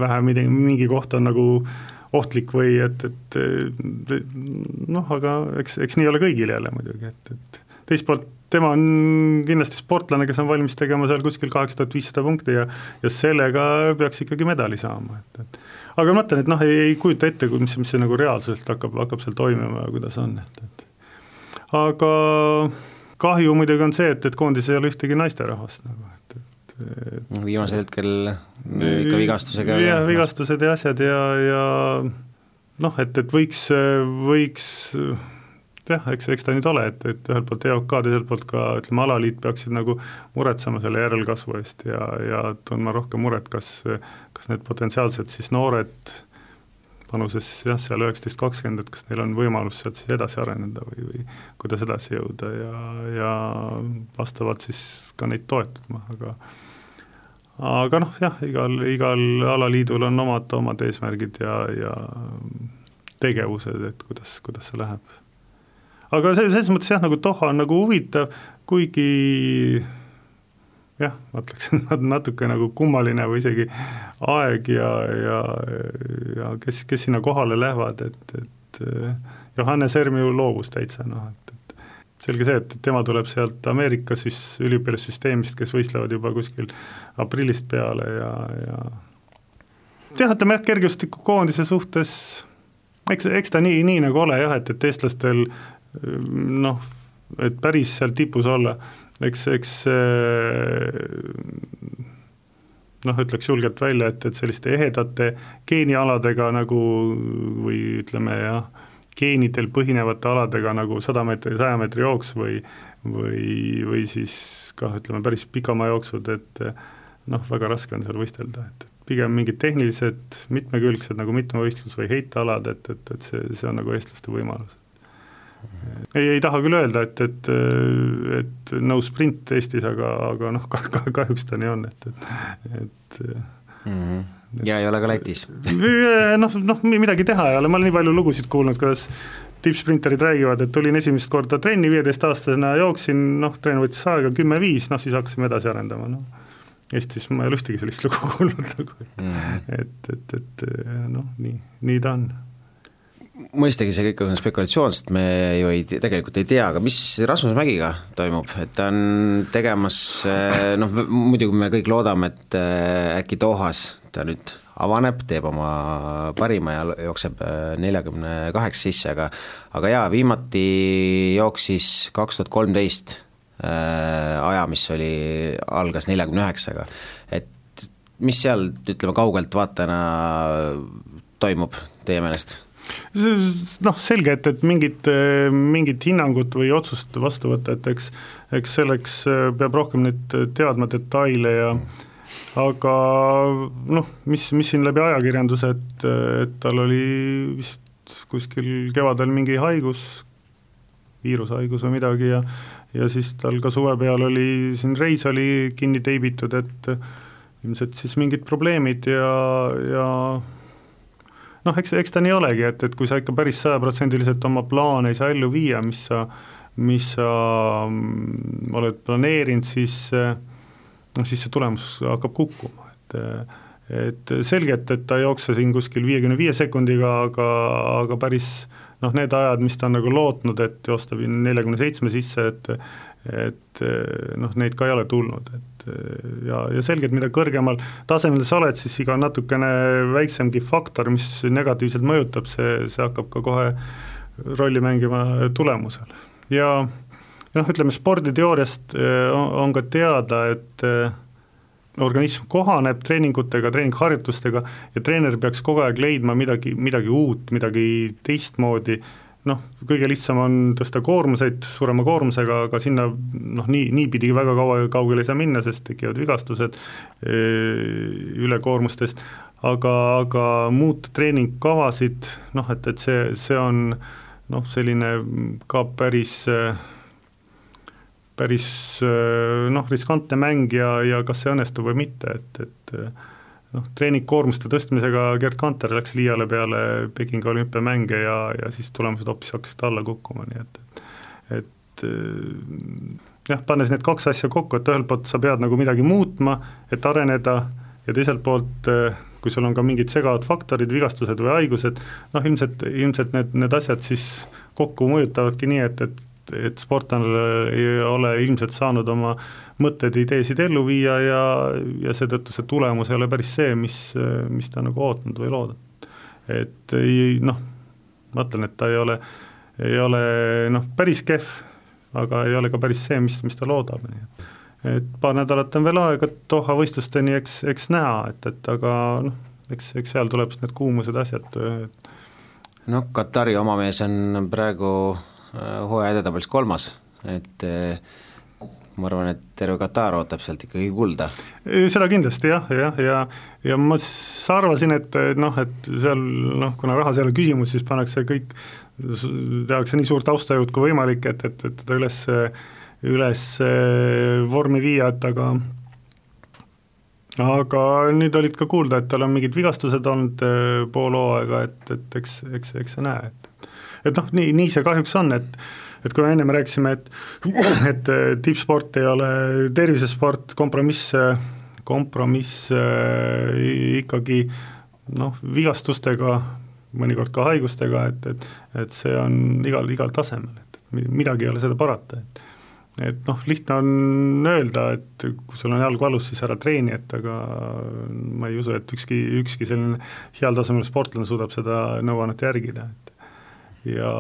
vähe midagi, mingi koht on nagu ohtlik või et, et noh, aga eks, eks nii ole kõigil jälle muidugi, et, et teiselt poolt tema on kindlasti sportlane, kes on valmis tegema seal kuskil kaheksa tuhat viissada punkti ja ja sellega peaks ikkagi medali saama, et, et. Aga ma mõtlen, et noh, ei, ei kujuta ette, mis, mis see nagu reaalsuselt hakkab, hakkab seal toimima ja kuidas on, et, et. Aga kahju muidugi on see, et, et koondises ei ole ühtegi naisterahvast nagu, et, et, et. Viimasel hetkel ikka vigastusega jah, vigastused ja asjad ja, ja noh, et, et võiks, võiks jah, eks, eks ta nüüd ole, et, et ühelt poolt EOK, teiselt poolt ka ütleme, alaliit peaksid nagu muretsema selle järelkasvu eest ja, ja tundma rohkem muret, kas, kas need potentsiaalsed siis noored vanuses jah, seal üheksateist, kakskümmend, et kas neil on võimalus sealt siis edasi areneda või, või kuidas edasi jõuda ja, ja vastavalt siis ka neid toetama, aga aga noh, jah, igal, igal alaliidul on omad, omad eesmärgid ja, ja tegevused, et kuidas, kuidas see läheb aga see, selles mõttes jah, nagu Doha on nagu huvitav, kuigi jah, ma ütleksin natuke nagu kummaline või isegi aeg ja, ja, ja kes, kes sinna kohale lähevad, et, et Johannes Erm ju loobus täitsa noh, et, et selge see, et tema tuleb sealt Ameerika siis üliõpilassüsteemist, kes võistlevad juba kuskil aprillist peale ja, ja jah, ütleme jah, kergejõustikukoondise suhtes eks, eks ta nii, nii nagu ole jah, et, et eestlastel noh, et päris seal tipus olla, eks, eks noh, ütleks julgelt välja, et, et selliste ehedate geenialadega nagu või ütleme jah, geenidel põhinevate aladega nagu sada meetri, saja meetri jooks või või, või siis kah ütleme, päris pikamajooksud, et noh, väga raske on seal võistelda, et pigem mingid tehnilised, mitmekülgsed nagu mitmevõistlus või heitealad, et, et, et see, see on nagu eestlaste võimalus. Ei, ei taha küll öelda, et, et, et no sprint Eestis, aga, aga noh, kahjuks ta nii on, et, et, et mm -hmm ja ei ole ka Lätis? noh, noh midagi teha ei ole, ma olen nii palju lugusid kuulnud, kuidas tippsprinterid räägivad, et tulin esimest korda trenni viieteistaastasena, jooksin, noh, trenn võttis aega kümme-viis, noh siis hakkasime edasi arendama, noh. Eestis ma ei ole ühtegi sellist lugu (laughs) kuulnud nagu mm., et, et, et noh, nii, nii ta on mõistagi see kõik on spekulatsioon, sest me ju ei, tegelikult ei tea, aga mis Rasmus Mägiga toimub, et ta on tegemas noh, muidugi me kõik loodame, et äkki Dohas ta nüüd avaneb, teeb oma parima ja jookseb äh, neljakümne kaheksa sisse, aga aga jaa, viimati jooksis kaks tuhat kolmteist aja, mis oli, algas neljakümne üheksaga, et mis seal, ütleme kaugelt vaatajana toimub teie meelest? Noh, selge, et, et mingit, mingit hinnangut või otsust vastu võtta, et eks eks selleks peab rohkem nüüd teadma detaile ja aga noh, mis, mis siin läbi ajakirjanduse, et, et tal oli vist kuskil kevadel mingi haigus, viirushaigus või midagi ja ja siis tal ka suve peal oli siin reis oli kinni teibitud, et ilmselt siis mingid probleemid ja, ja noh, eks, eks ta nii olegi, et, et kui sa ikka päris sajaprotsendiliselt oma plaane ei saa ellu viia, mis sa, mis sa mm, oled planeerinud, siis noh siis see tulemus hakkab kukkuma, et et selge, et, et ta ei jookse siin kuskil viiekümne viie sekundiga, aga, aga päris noh, need ajad, mis ta on nagu lootnud, et joosta neljakümne seitsme sisse, et et noh, neid ka ei ole tulnud, et ja, ja selge, et mida kõrgemal tasemel sa oled, siis iga natukene väiksemgi faktor, mis negatiivselt mõjutab, see, see hakkab ka kohe rolli mängima tulemusel. ja noh, ütleme sporditeooriast eh, on ka teada, et eh, organism kohaneb treeningutega, treeningharjutustega ja treener peaks kogu aeg leidma midagi, midagi uut, midagi teistmoodi, noh, kõige lihtsam on tõsta koormuseid suurema koormusega, aga sinna noh, nii, niipidi väga kaua, kaugele ei saa minna, sest tekivad vigastused eh, ülekoormustest, aga, aga muuta treeningkavasid, noh et, et see, see on noh, selline ka päris päris äh, noh, riskantne mäng ja, ja kas see õnnestub või mitte, et, et noh, treeningkoormuste tõstmisega Gerd Kanter läks liiale peale Pekingi olümpiamänge ja, ja siis tulemused hoopis hakkasid alla kukkuma, nii et, et et äh, jah, pannes need kaks asja kokku, et ühelt poolt sa pead nagu midagi muutma, et areneda, ja teiselt poolt kui sul on ka mingid segavad faktorid, vigastused või haigused, noh ilmselt, ilmselt need, need asjad siis kokku mõjutavadki nii, et, et et sportlane ei ole ilmselt saanud oma mõtteid, ideesid ellu viia ja, ja seetõttu see tulemus ei ole päris see, mis, mis ta nagu ootnud või loodab. et ei noh, ma ütlen, et ta ei ole, ei ole noh, päris kehv, aga ei ole ka päris see, mis, mis ta loodab, nii et et paar nädalat on veel aega Doha võistlusteni, eks, eks näha, et, et aga noh, eks, eks seal tuleb siis need kuumused asjad. noh, Katari oma mees on praegu Äh, hooaja edetabelis kolmas, et äh, ma arvan, et terve Katar ootab sealt ikkagi kulda. seda kindlasti jah, jah, ja, ja, ja ma arvasin, et noh, et seal noh, kuna rahas ei ole küsimus, siis pannakse kõik, tehakse nii suur taustajõud kui võimalik, et, et, et teda üles, üles vormi viia, et aga aga nüüd olid ka kuulda, et tal on mingid vigastused olnud äh, pool hooaega, et, et eks, eks, eks sa näe, et et noh, nii, nii see kahjuks on, et et kui me ennem rääkisime, et (clears throat) et äh, tippsport ei ole tervisesport, kompromiss, kompromiss äh, ikkagi noh, vigastustega, mõnikord ka haigustega, et, et et see on igal, igal tasemel, et midagi ei ole seda parata, et et noh, lihtne on öelda, et kui sul on jalg valus, siis ära treeni, et aga ma ei usu, et ükski, ükski selline heal tasemel sportlane suudab seda nõuannet järgida, et. Ja,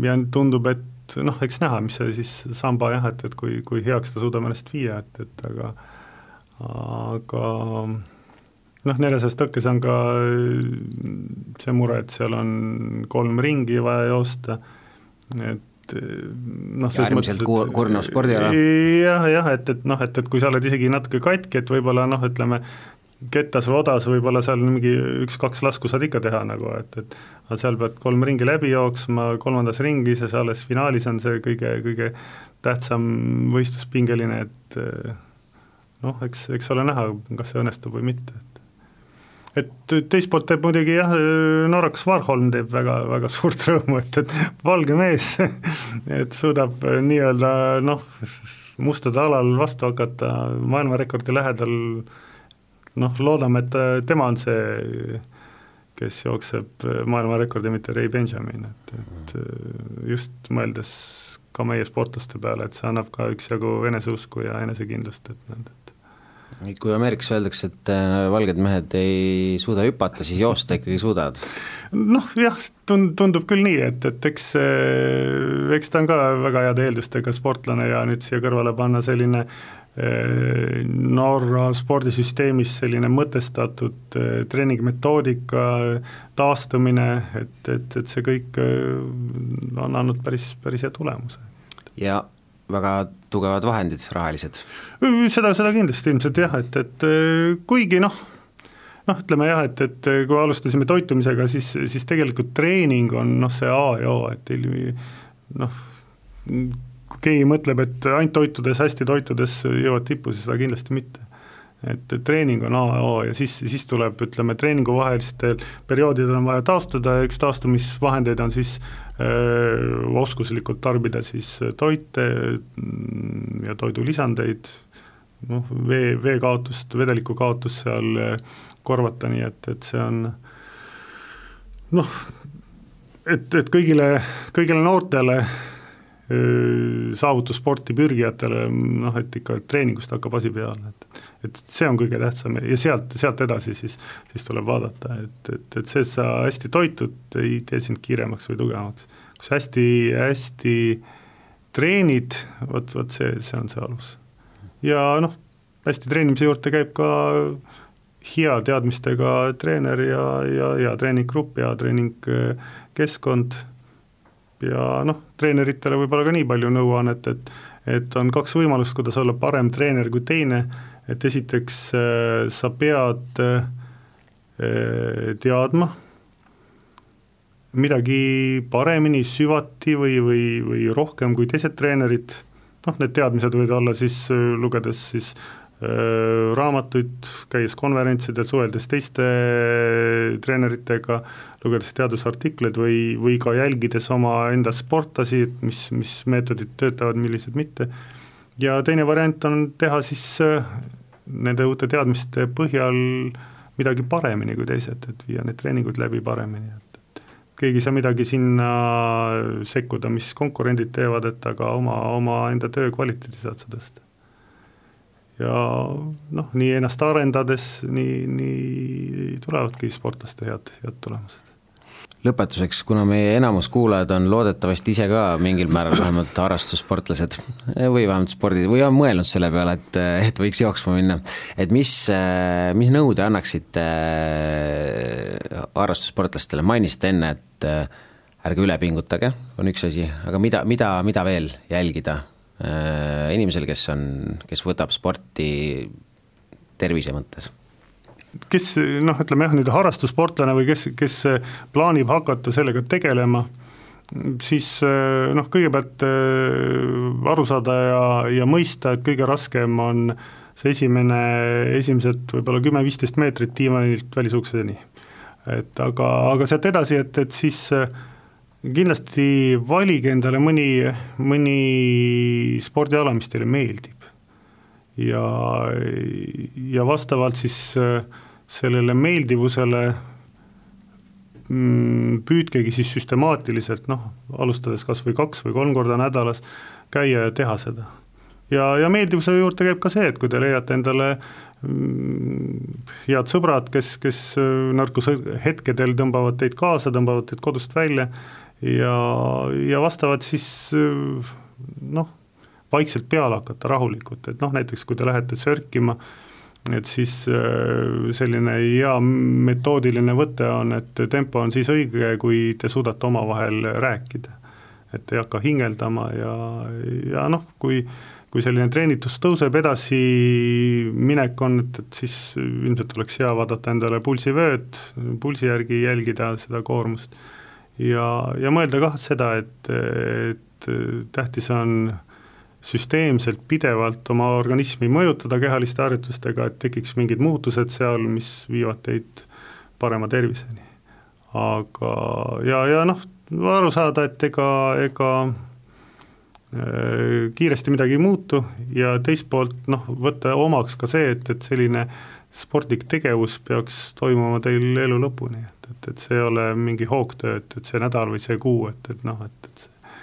ja tundub, et noh, eks näha, mis see siis samba jah, et, et kui, kui heaks ta suudab ennast viia, et, et aga aga noh, neljasajas tõkkes on ka see mure, et seal on kolm ringi vaja joosta, et noh, äärmiselt kurnav spordiala. jah, jah, et, et noh, et, et kui sa oled isegi natuke katki, et võib-olla noh, ütleme, kettas või odas võib-olla seal mingi üks-kaks lasku saad ikka teha nagu, et, et aga seal pead kolm ringi läbi jooksma, kolmandas ringis ja alles finaalis on see kõige, kõige tähtsam võistlus pingeline, et noh, eks, eks ole näha, kas see õnnestub või mitte, et. Et teist poolt teeb muidugi jah, norrakas Warholm teeb väga, väga suurt rõõmu, et, et valge mees et suudab nii-öelda noh, mustade alal vastu hakata maailmarekordi lähedal, noh, loodame, et tema on see, kes jookseb maailmarekordi, mitte Ray Benjamin, et, et just mõeldes ka meie sportlaste peale, et see annab ka üksjagu eneseusku ja enesekindlust, et, et kui Ameerikas öeldakse, et äh, valged mehed ei suuda hüpata, siis joosta ikkagi suudavad? noh jah, tund-, tundub küll nii, et, et eks, äh, eks ta on ka väga heade eeldustega sportlane ja nüüd siia kõrvale panna selline äh, Norra spordisüsteemis selline mõtestatud treeningmetoodika, taastumine, et, et, et see kõik on andnud päris, päris hea tulemuse. ja väga tugevad vahendid, rahalised? seda, seda kindlasti ilmselt jah, et, et kuigi noh, noh, ütleme jah, et, et kui alustasime toitumisega, siis, siis tegelikult treening on noh, see A ja O, et noh, kui keegi mõtleb, et ainult toitudes, hästi toitudes jõuad tippu, siis seda kindlasti mitte. Et treening on A ja O ja siis, siis tuleb, ütleme, treeninguvahelistel perioodidel on vaja taastuda ja üks taastumisvahendeid on siis öö, oskuslikult tarbida siis toite mm, ja toidulisandeid, noh, vee, vee kaotust, vedeliku kaotust seal korvata, nii et, et see on noh, et, et kõigile, kõigile noortele saavutussporti pürgijatele noh, et ikka treeningust hakkab asi peale, et et see on kõige tähtsam ja sealt, sealt edasi siis, siis tuleb vaadata, et, et, et see, et sa hästi toitud, ei tee sind kiiremaks või tugevamaks. kui sa hästi, hästi treenid, vot, vot see, see on see alus. ja noh, hästi treenimise juurde käib ka hea teadmistega treener ja, ja hea treeninggrupp, hea treeningkeskkond ja noh, treeneritele võib-olla ka nii palju nõuannet, et et on kaks võimalust, kuidas olla parem treener kui teine, et esiteks äh, sa pead äh, teadma midagi paremini, süvati või, või, või rohkem kui teised treenerid, noh, need teadmised võivad olla siis, äh, lugedes siis raamatuid, käies konverentsidel, suheldes teiste treeneritega, lugedes teadusartikleid või, või ka jälgides omaenda sportlasi, et mis, mis meetodid töötavad, millised mitte, ja teine variant on teha siis nende uute teadmiste põhjal midagi paremini kui teised, et viia need treeningud läbi paremini, et, et keegi ei saa midagi sinna sekkuda, mis konkurendid teevad, et aga oma, omaenda töö kvaliteeti saad sa tõsta. Ja noh, nii ennast arendades, nii, nii tulevadki sportlaste head, head tulemused. Lõpetuseks, kuna meie enamus kuulajad on loodetavasti ise ka mingil määral vähemalt harrastussportlased või vähemalt spordis või on mõelnud selle peale, et, et võiks jooksma minna, et mis, mis nõu te annaksite harrastussportlastele, mainisite enne, et ärge üle pingutage, on üks asi, aga mida, mida, mida veel jälgida inimesel, kes on, kes võtab sporti tervise mõttes kes noh, ütleme jah, nüüd harrastussportlane või kes, kes plaanib hakata sellega tegelema, siis noh, kõigepealt äh, aru saada ja, ja mõista, et kõige raskem on see esimene, esimesed võib-olla kümme-viisteist meetrit diivanilt välisukseni. et aga, aga sealt edasi, et, et siis äh, kindlasti valige endale mõni, mõni spordiala, mis teile meeldib. ja, ja vastavalt siis äh, sellele meeldivusele mm, püüdkegi siis süstemaatiliselt noh, alustades kas või kaks või kolm korda nädalas, käia ja teha seda. ja, ja meeldivuse juurde käib ka see, et kui te leiate endale mm, head sõbrad, kes, kes äh, nõrkuse hetkedel tõmbavad teid kaasa, tõmbavad teid kodust välja ja, ja vastavad siis äh, noh, vaikselt peale hakata rahulikult, et noh, näiteks kui te lähete sörkima, et siis selline hea metoodiline võte on, et tempo on siis õige, kui te suudate omavahel rääkida. et ei hakka hingeldama ja, ja noh, kui kui selline treenitus tõuseb, edasiminek on, et, et siis ilmselt oleks hea vaadata endale pulsivööd, pulsi järgi jälgida seda koormust ja, ja mõelda kah seda, et, et tähtis on süsteemselt pidevalt oma organismi mõjutada kehaliste harjutustega, et tekiks mingid muutused seal, mis viivad teid parema terviseni. aga, ja, ja noh, aru saada, et ega, ega Äh, kiiresti midagi ei muutu ja teist poolt noh, võtta omaks ka see, et, et selline sportlik tegevus peaks toimuma teil elu lõpuni, et, et, et see ei ole mingi hoogtöö, et, et see nädal või see kuu, et, et noh, et, et see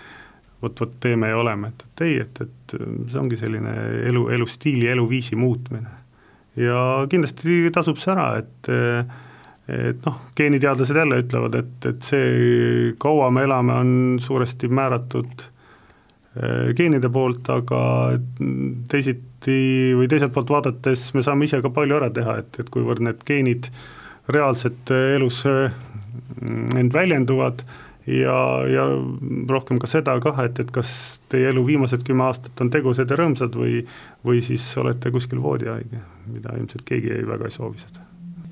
vot, vot teeme ja oleme, et, et ei, et, et see ongi selline elu, elustiili, eluviisi muutmine. ja kindlasti tasub see ära, et et noh, geeniteadlased jälle ütlevad, et, et see, kaua me elame, on suuresti määratud geenide poolt, aga teisiti või teiselt poolt vaadates me saame ise ka palju ära teha, et, et kuivõrd need geenid reaalselt elus äh, end väljenduvad ja, ja rohkem ka seda kah, et, et kas teie elu viimased kümme aastat on tegusad ja rõõmsad või, või siis olete kuskil voodihaige, mida ilmselt keegi ei, väga ei soovi seda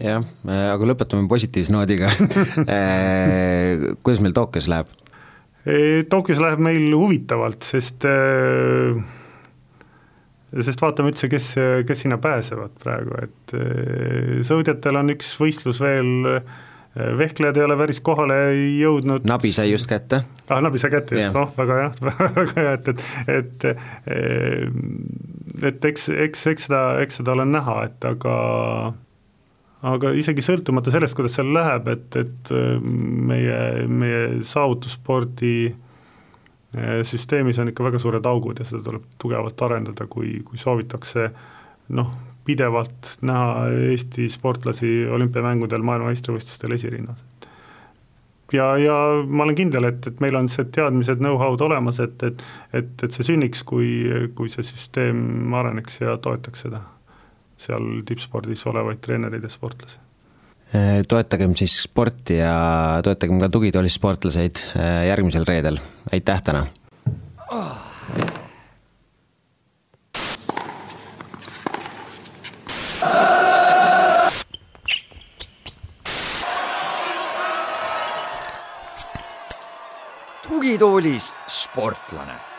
jah, aga lõpetame positiivse noodiga (laughs) äh, kuidas meil Tokyos läheb? Tokyos läheb meil huvitavalt, sest äh, sest vaatame üldse, kes, kes sinna pääsevad praegu, et äh, sõudjatel on üks võistlus veel, äh, vehklejad ei ole päris kohale jõudnud. Nabi sai just kätte. ah, Nabi sai kätte just, noh, väga hea, (laughs) väga hea, et, et, et et eks, eks, eks seda, eks seda ole näha, et aga aga isegi sõltumata sellest, kuidas seal läheb, et, et äh, meie, meie saavutusspordi äh, süsteemis on ikka väga suured augud ja seda tuleb tugevalt arendada, kui, kui soovitakse noh, pidevalt näha Eesti sportlasi olümpiamängudel, maailmameistrivõistlustel esirinnas. ja, ja ma olen kindel, et, et meil on see teadmised, know-how'd olemas, et, et et, et see sünniks, kui, kui see süsteem areneks ja toetaks seda seal tippspordis olevaid treenereid ja sportlasi. Äh, toetagem siis sporti ja toetagem ka tugitoolis sportlaseid äh, järgmisel reedel, aitäh täna oh.! tugitoolis sportlane